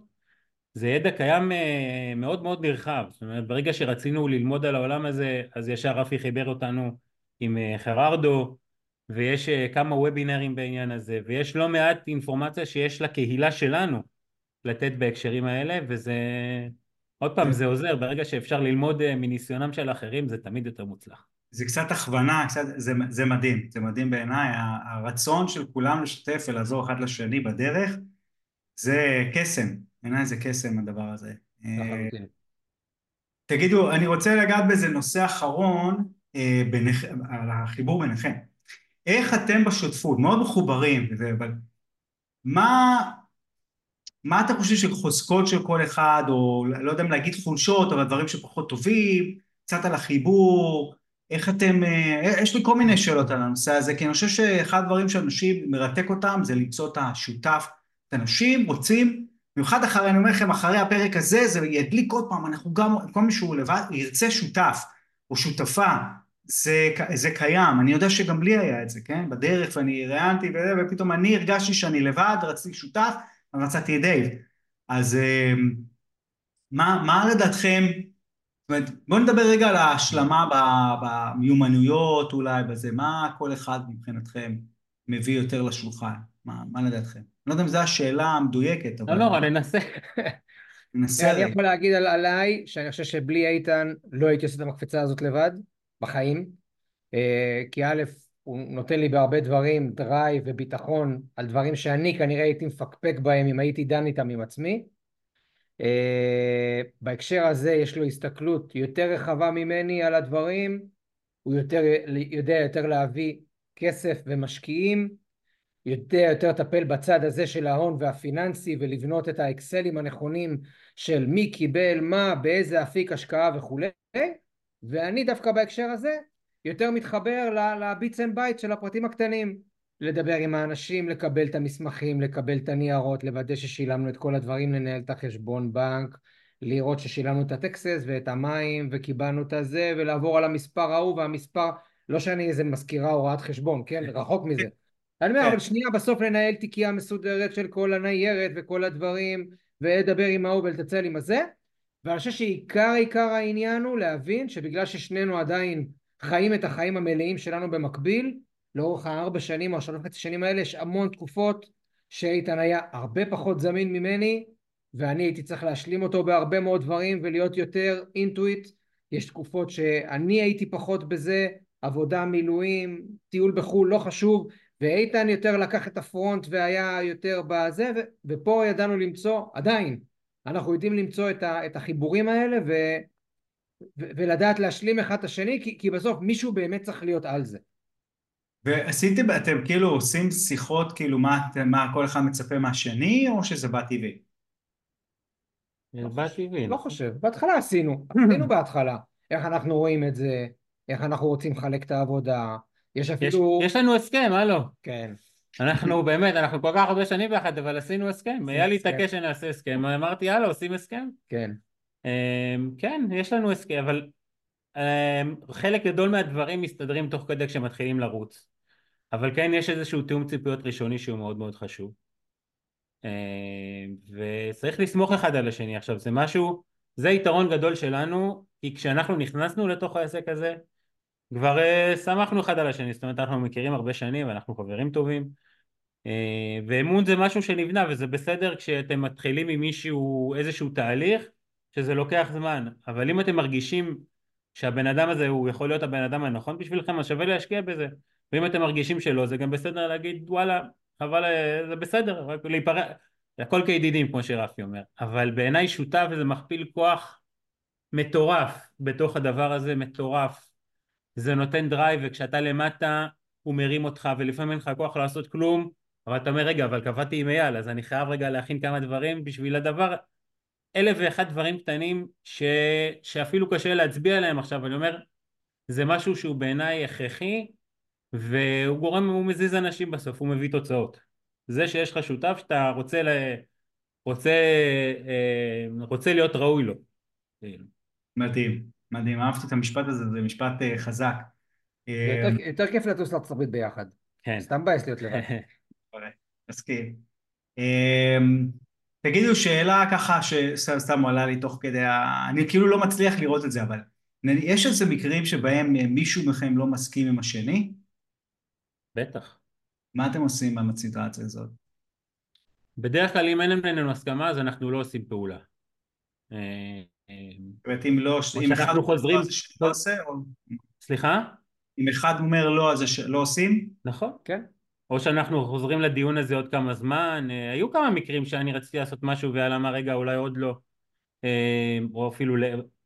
זה ידע קיים אה, מאוד מאוד נרחב. זאת אומרת ברגע שרצינו ללמוד על העולם הזה אז ישר רפי חיבר אותנו עם אה, חררדו ויש כמה וובינרים בעניין הזה ויש לא מעט אינפורמציה שיש לקהילה שלנו לתת בהקשרים האלה וזה עוד פעם, זה עוזר, ברגע שאפשר ללמוד אה, מניסיונם של אחרים, זה תמיד יותר מוצלח. זה קצת הכוונה, קצת, זה, זה מדהים, זה מדהים בעיניי, הרצון של כולם לשתף ולעזור אחד לשני בדרך, זה קסם, בעיניי זה קסם הדבר הזה. אה, תגידו, אני רוצה לגעת באיזה נושא אחרון, אה, בנכ... על החיבור ביניכם. איך אתם בשותפות, מאוד מחוברים, אבל מה, מה אתה חושב שחוזקות של כל אחד, או לא יודע אם להגיד חולשות, אבל דברים שפחות טובים, קצת על החיבור, איך אתם, אה, יש לי כל מיני שאלות על הנושא הזה, כי אני חושב שאחד הדברים שאנשים מרתק אותם זה למצוא את השותף. את אנשים רוצים, במיוחד אחרי, אני אומר לכם, אחרי הפרק הזה, זה ידליק עוד פעם, אנחנו גם, כל מי שהוא לבד, ירצה שותף או שותפה, זה, זה קיים, אני יודע שגם לי היה את זה, כן? בדרך, ואני ראיינתי ופתאום אני הרגשתי שאני לבד, רציתי שותף, מצאתי את דייב. אז אמ, מה, מה לדעתכם, זאת אומרת, בואו נדבר רגע על ההשלמה במיומנויות אולי, בזה, מה כל אחד מבחינתכם מביא יותר לשולחן, מה, מה לדעתכם? אני לא יודע אם זו השאלה המדויקת, אבל... לא, לא, ננסה. ננסה. אני יכול להגיד על, עליי, שאני חושב שבלי איתן לא הייתי עושה את המקפצה הזאת לבד, בחיים, אה, כי א', הוא נותן לי בהרבה דברים drive וביטחון על דברים שאני כנראה הייתי מפקפק בהם אם הייתי דן איתם עם עצמי. אה, בהקשר הזה יש לו הסתכלות יותר רחבה ממני על הדברים, הוא יותר, יודע יותר להביא כסף ומשקיעים, יודע יותר לטפל בצד הזה של ההון והפיננסי ולבנות את האקסלים הנכונים של מי קיבל מה, באיזה אפיק השקעה וכולי, ואני דווקא בהקשר הזה יותר מתחבר ל bits and bytes של הפרטים הקטנים. לדבר עם האנשים, לקבל את המסמכים, לקבל את הניירות, לוודא ששילמנו את כל הדברים, לנהל את החשבון בנק, לראות ששילמנו את ה taxes ואת המים וקיבלנו את הזה ולעבור על המספר ההוא והמספר, לא שאני איזה מזכירה או רואת חשבון, כן? רחוק מזה. אני אומר, אבל שנייה בסוף לנהל תיקייה מסודרת של כל הניירת וכל הדברים ולדבר עם ההוא ולתצל עם הזה. ואני חושב שעיקר עיקר העניין הוא להבין שבגלל ששנינו עדיין חיים את החיים המלאים שלנו במקביל לאורך הארבע שנים או השלוש וחצי שנים האלה יש המון תקופות שאיתן היה הרבה פחות זמין ממני ואני הייתי צריך להשלים אותו בהרבה מאוד דברים ולהיות יותר אינטואיט. יש תקופות שאני הייתי פחות בזה עבודה, מילואים, טיול בחו"ל, לא חשוב ואיתן יותר לקח את הפרונט והיה יותר בזה ו- ופה ידענו למצוא, עדיין אנחנו יודעים למצוא את, ה- את החיבורים האלה ו- ולדעת להשלים אחד את השני כי, כי בסוף מישהו באמת צריך להיות על זה ועשיתם, אתם כאילו עושים שיחות, כאילו מה, מה כל אחד מצפה מהשני, או שזה בא טבעי? בא טבעי. לא חושב, בהתחלה עשינו, עשינו בהתחלה, איך אנחנו רואים את זה, איך אנחנו רוצים לחלק את העבודה, יש אפילו... יש, יש לנו הסכם, הלו. כן. אנחנו [LAUGHS] באמת, אנחנו כל כך הרבה שנים ביחד, אבל עשינו הסכם. היה לי התעקש שנעשה הסכם, אמרתי, יאללה, עושים הסכם? כן. אמ, כן, יש לנו הסכם, אבל אמ, חלק גדול מהדברים מסתדרים תוך כדי כשמתחילים לרוץ. אבל כן יש איזשהו תיאום ציפיות ראשוני שהוא מאוד מאוד חשוב. אמ, וצריך לסמוך אחד על השני. עכשיו זה משהו, זה יתרון גדול שלנו, כי כשאנחנו נכנסנו לתוך העסק הזה, כבר uh, שמחנו אחד על השני, זאת אומרת אנחנו מכירים הרבה שנים ואנחנו חברים טובים ואמון זה משהו שנבנה וזה בסדר כשאתם מתחילים עם מישהו איזשהו תהליך שזה לוקח זמן, אבל אם אתם מרגישים שהבן אדם הזה הוא יכול להיות הבן אדם הנכון בשבילכם אז שווה להשקיע בזה. ואם אתם מרגישים שלא זה גם בסדר להגיד וואלה חבל אה, זה בסדר רק להיפרד הכל כידידים כמו שרפי אומר. אבל בעיניי שותף זה מכפיל כוח מטורף בתוך הדבר הזה מטורף. זה נותן drive וכשאתה למטה הוא מרים אותך ולפעמים אין לך כוח לעשות כלום אבל אתה אומר רגע אבל קבעתי עם אייל אז אני חייב רגע להכין כמה דברים בשביל הדבר אלף ואחד דברים קטנים ש... שאפילו קשה להצביע עליהם עכשיו אני אומר זה משהו שהוא בעיניי הכרחי והוא גורם, הוא מזיז אנשים בסוף, הוא מביא תוצאות זה שיש לך שותף שאתה רוצה, ל... רוצה, אה, רוצה להיות ראוי לו מדהים מדהים, אהבתי את המשפט הזה, זה משפט uh, חזק. יותר, יותר כיף לטוס לארצות הברית ביחד. כן. סתם בעייס להיות לבד. [LAUGHS] מסכים. תגידו שאלה ככה שסתם עלה לי תוך כדי, אני כאילו לא מצליח לראות את זה, אבל יש איזה מקרים שבהם אה, מישהו מכם לא מסכים עם השני? בטח. מה אתם עושים עם הסיטואציה הזאת? בדרך כלל אם אין בינינו הסכמה אז אנחנו לא עושים פעולה. אה, זאת אומרת אם לא, אם אחד חוזרים, לא, עושה, או... סליחה? אם אחד אומר לא אז לא עושים? נכון, כן. או שאנחנו חוזרים לדיון הזה עוד כמה זמן, אה, היו כמה מקרים שאני רציתי לעשות משהו ואללה מה רגע אולי עוד לא, אה, או אפילו,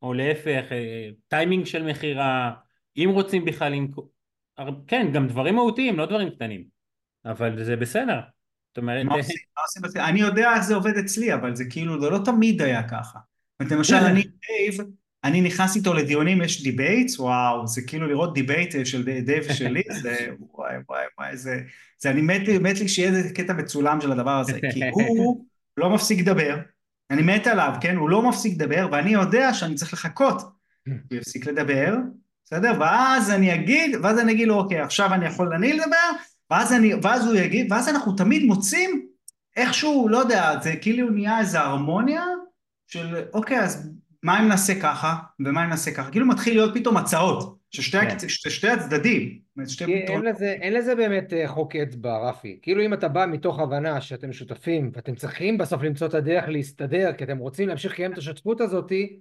או להפך, אה, טיימינג של מכירה, אם רוצים בכלל, עם... כן, גם דברים מהותיים, לא דברים קטנים, אבל זה בסדר. זאת אומרת... מה עושים? מה עושים? אני יודע איך זה עובד אצלי, אבל זה כאילו, זה לא תמיד היה ככה. למשל אני דייב, אני נכנס איתו לדיונים, יש debates, וואו, זה כאילו לראות debate של דייב ושלי, [LAUGHS] זה וואי וואי וואי, זה, זה אני מת, מת לי שיהיה איזה קטע מצולם של הדבר הזה, כי [LAUGHS] הוא לא מפסיק לדבר, אני מת עליו, כן, הוא לא מפסיק לדבר, ואני יודע שאני צריך לחכות, [LAUGHS] הוא יפסיק לדבר, בסדר? ואז אני אגיד, ואז אני אגיד לו, אוקיי, עכשיו אני יכול אני לדבר, ואז, אני, ואז הוא יגיד, ואז אנחנו תמיד מוצאים איכשהו, לא יודע, זה כאילו נהיה איזה הרמוניה, של אוקיי אז מה אם נעשה ככה ומה אם נעשה ככה כאילו מתחיל להיות פתאום הצעות של שתי, כן. שתי הצדדים שתי אין, לזה, אין לזה באמת אה, חוק אצבע רפי כאילו אם אתה בא מתוך הבנה שאתם שותפים ואתם צריכים בסוף למצוא את הדרך להסתדר כי אתם רוצים להמשיך לקיים את השותפות הזאתי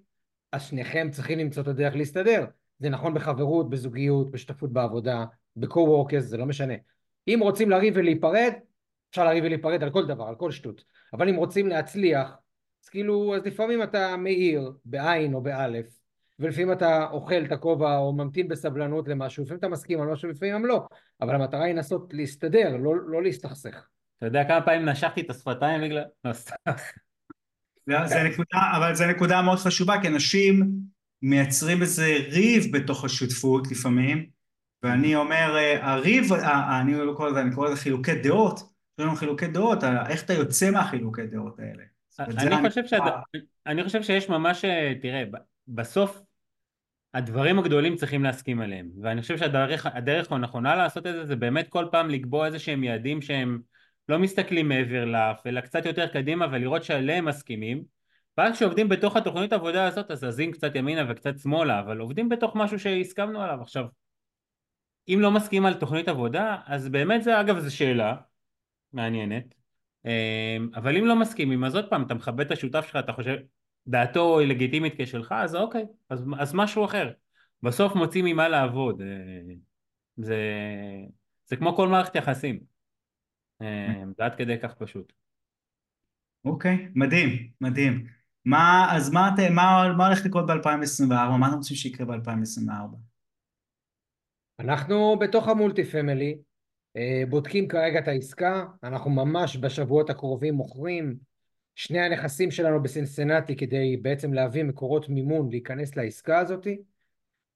אז שניכם צריכים למצוא את הדרך להסתדר זה נכון בחברות, בזוגיות, בשותפות בעבודה ב-co-workers, זה לא משנה. אם רוצים לריב ולהיפרד, אפשר לריב ולהיפרד על כל דבר, על כל שטות. אבל אם רוצים להצליח, אז כאילו, אז לפעמים אתה מאיר בעין או באלף, ולפעמים אתה אוכל את הכובע או ממתין בסבלנות למשהו, לפעמים אתה מסכים על משהו, לפעמים לא. אבל המטרה היא לנסות להסתדר, לא, לא להסתכסך. אתה יודע כמה פעמים נשכתי את השפתיים בגלל... לא, סתם. זה, נקודה, אבל זו נקודה מאוד חשובה, כי אנשים מייצרים איזה ריב בתוך השותפות לפעמים, ואני אומר, אה, הריב, אה, אה, אני לא קורא לזה, אני קורא לזה חילוקי דעות, יש לנו חילוקי דעות, איך אתה יוצא מהחילוקי דעות האלה? אני חושב, שד... אני חושב שיש ממש, תראה, בסוף הדברים הגדולים צריכים להסכים עליהם, ואני חושב שהדרך הנכונה לעשות את זה זה באמת כל פעם לקבוע איזה שהם יעדים שהם לא מסתכלים מעבר לאף, אלא קצת יותר קדימה ולראות שעליהם מסכימים. ואז כשעובדים בתוך התוכנית עבודה הזאת אז זזים קצת ימינה וקצת שמאלה אבל עובדים בתוך משהו שהסכמנו עליו. עכשיו אם לא מסכים על תוכנית עבודה אז באמת זה אגב זו שאלה מעניינת אבל אם לא מסכימים אז עוד פעם אתה מכבד את השותף שלך אתה חושב דעתו היא לגיטימית כשלך אז אוקיי אז, אז משהו אחר בסוף מוצאים ממה לעבוד אה, זה, זה כמו כל מערכת יחסים אה, זה עד כדי כך פשוט. אוקיי, מדהים, מדהים. מה, אז מה, מה, מה הולך לקרות ב-2024? מה אתם רוצים שיקרה ב-2024? אנחנו בתוך המולטי פמילי בודקים כרגע את העסקה, אנחנו ממש בשבועות הקרובים מוכרים שני הנכסים שלנו בסינסנטי כדי בעצם להביא מקורות מימון להיכנס לעסקה הזאתי.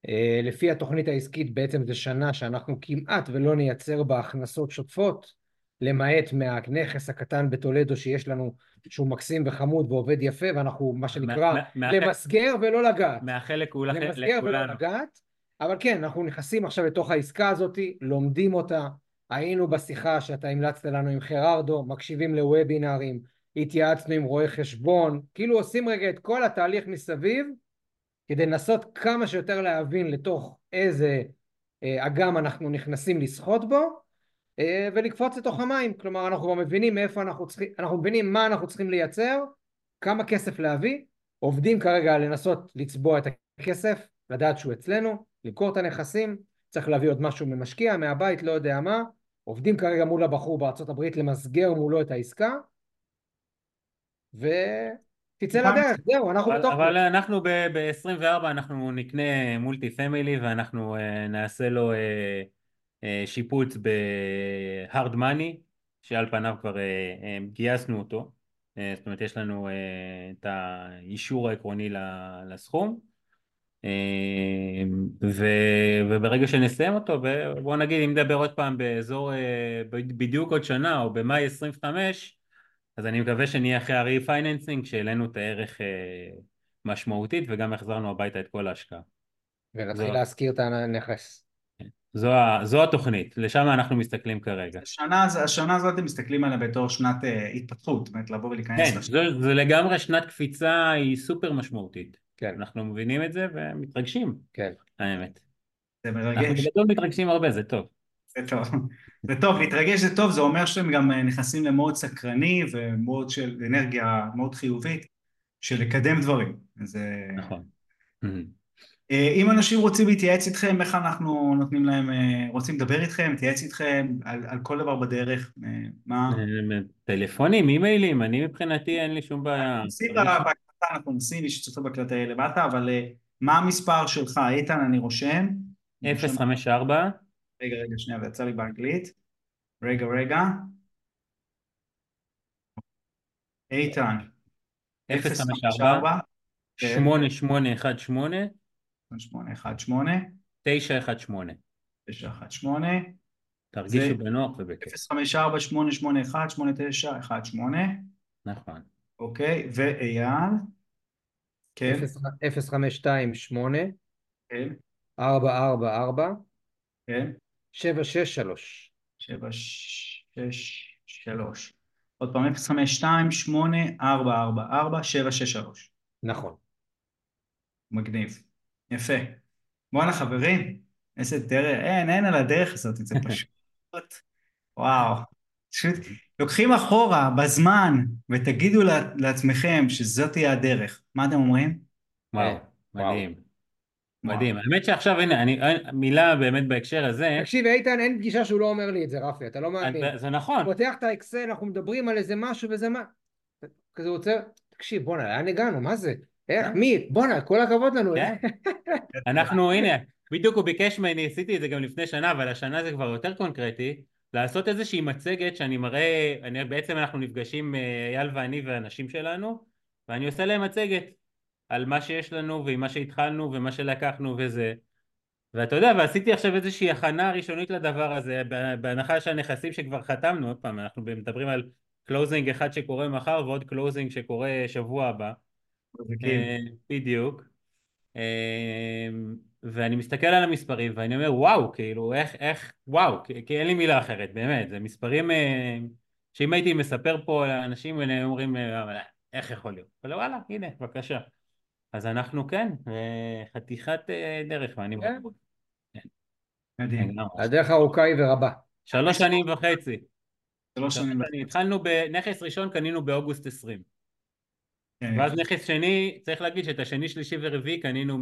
אה, לפי התוכנית העסקית בעצם זה שנה שאנחנו כמעט ולא נייצר בה הכנסות שוטפות למעט מהנכס הקטן בטולדו שיש לנו שהוא מקסים וחמוד ועובד יפה ואנחנו מה שנקרא מה, למסגר ולא לגעת. מאחל לכולנו. למסגר ולא לגעת, אבל כן אנחנו נכנסים עכשיו לתוך העסקה הזאת, לומדים אותה, היינו בשיחה שאתה המלצת לנו עם חררדו, מקשיבים לוובינארים, התייעצנו עם רואי חשבון, כאילו עושים רגע את כל התהליך מסביב כדי לנסות כמה שיותר להבין לתוך איזה אה, אגם אנחנו נכנסים לשחות בו אה, ולקפוץ לתוך המים, כלומר אנחנו מבינים מאיפה אנחנו צריכים, אנחנו מבינים מה אנחנו צריכים לייצר, כמה כסף להביא, עובדים כרגע לנסות לצבוע את הכסף, לדעת שהוא אצלנו, למכור את הנכסים, צריך להביא עוד משהו ממשקיע, מהבית, לא יודע מה, עובדים כרגע מול הבחור בארצות הברית למסגר מולו את העסקה, ותצא לדרך, זהו, אנחנו בתוך... אבל אנחנו ב-24 אנחנו נקנה מולטי פמילי ואנחנו uh, נעשה לו... Uh... אה, שיפוץ בהארד מאני שעל פניו כבר אה, אה, גייסנו אותו. זאת אומרת יש לנו את האישור העקרוני לסכום ו, וברגע שנסיים אותו ובוא נגיד אם נדבר עוד פעם באזור בדיוק עוד שנה או במאי 25 אז אני מקווה שנהיה אחרי ה refinancing שהעלינו את הערך משמעותית וגם החזרנו הביתה את כל ההשקעה. ונתחיל להשכיר את הנכס. זו, זו התוכנית, לשם אנחנו מסתכלים כרגע. השנה, השנה הזאת אתם מסתכלים עליה בתור שנת uh, התפתחות, זאת אומרת לבוא ולהיכנס כן, זה, זה לגמרי שנת קפיצה, היא סופר משמעותית. כן. אנחנו מבינים את זה ומתרגשים, כן. האמת. זה מרגש. אנחנו בגדול מתרגשים הרבה, זה טוב. זה טוב. זה טוב, להתרגש זה טוב, זה אומר שאתם גם אה, נכנסים למוד סקרני ומוד של אנרגיה מאוד חיובית של לקדם דברים. זה... נכון. אה, אם אנשים רוצים להתייעץ איתכם, איך אנחנו נותנים להם, אה, רוצים לדבר איתכם, להתייעץ איתכם על, על כל דבר בדרך, מה? טלפונים, אימיילים, אני מבחינתי אין לי שום בעיה. אנחנו נשים, שצופה בהקלטה למטה, אבל מה המספר שלך, איתן, אני רושם. 054. רגע, רגע, שנייה, זה יצא לי באנגלית. רגע, רגע. איתן. 054. 8818 818 918 918 תרגישו בנוח ובכיף 054-881-8918 נכון אוקיי, ואייל? כן. 0528 כן. 444 כן. 763 763 עוד פעם 052-844-763 נכון. מגניב. יפה. בואנה חברים, איזה דרך, אין, אין על הדרך הזאת, זה [LAUGHS] פשוט, וואו. פשוט לוקחים אחורה בזמן ותגידו לעצמכם שזאת תהיה הדרך. מה אתם אומרים? וואו, מדהים. מדהים. האמת שעכשיו, הנה, אני, מילה באמת בהקשר הזה. תקשיב, איתן, אין פגישה שהוא לא אומר לי את זה, רפי, אתה לא מאמין. זה, זה נכון. פותח את האקסל, אנחנו מדברים על איזה משהו וזה מה... כזה רוצה, תקשיב, בואנה, לאן הגענו? מה זה? איך? מי? בואנה, כל הכבוד לנו. כן. [LAUGHS] אנחנו, הנה, בדיוק הוא ביקש ממני, עשיתי את זה גם לפני שנה, אבל השנה זה כבר יותר קונקרטי, לעשות איזושהי מצגת שאני מראה, אני, בעצם אנחנו נפגשים, אה, אייל ואני והאנשים שלנו, ואני עושה להם מצגת על מה שיש לנו ועם מה שהתחלנו ומה שלקחנו וזה. ואתה יודע, ועשיתי עכשיו איזושהי הכנה ראשונית לדבר הזה, בהנחה שהנכסים שכבר חתמנו, עוד פעם, אנחנו מדברים על closing אחד שקורה מחר ועוד closing שקורה שבוע הבא. אה, בדיוק. אה, ואני מסתכל על המספרים ואני אומר וואו, כאילו איך, איך, וואו, כי, כי אין לי מילה אחרת, באמת, זה מספרים אה, שאם הייתי מספר פה לאנשים הם אומרים איך יכול להיות, אבל וואלה, הנה, בבקשה. אז אנחנו כן, חתיכת דרך, ואני... כן. מדהים. הדרך ארוכה היא ורבה. שלוש שנים וחצי. שלוש שנים וחצי. התחלנו בנכס ראשון, קנינו באוגוסט 20. כן. ואז נכס שני, צריך להגיד שאת השני, שלישי ורביעי קנינו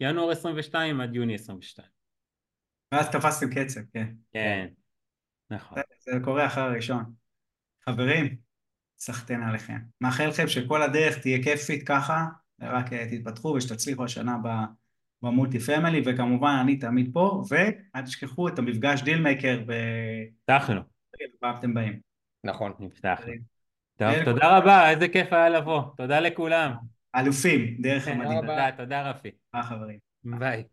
מינואר 22 עד יוני 22. ואז תפסתם קצב, כן. כן, נכון. זה קורה אחרי הראשון. חברים, סחטיין עליכם. מאחל לכם שכל הדרך תהיה כיפית ככה, רק אה, תתפתחו ושתצליחו השנה במולטי פמילי, וכמובן אני תמיד פה, ואל תשכחו את המפגש דילמייקר ב... הבטחנו. אתם באים. נכון, הבטחנו. טוב, תודה רבה, איזה כיף היה לבוא. תודה לכולם. אלופים, דרך המדינה. תודה, תודה רפי. ביי חברים. ביי.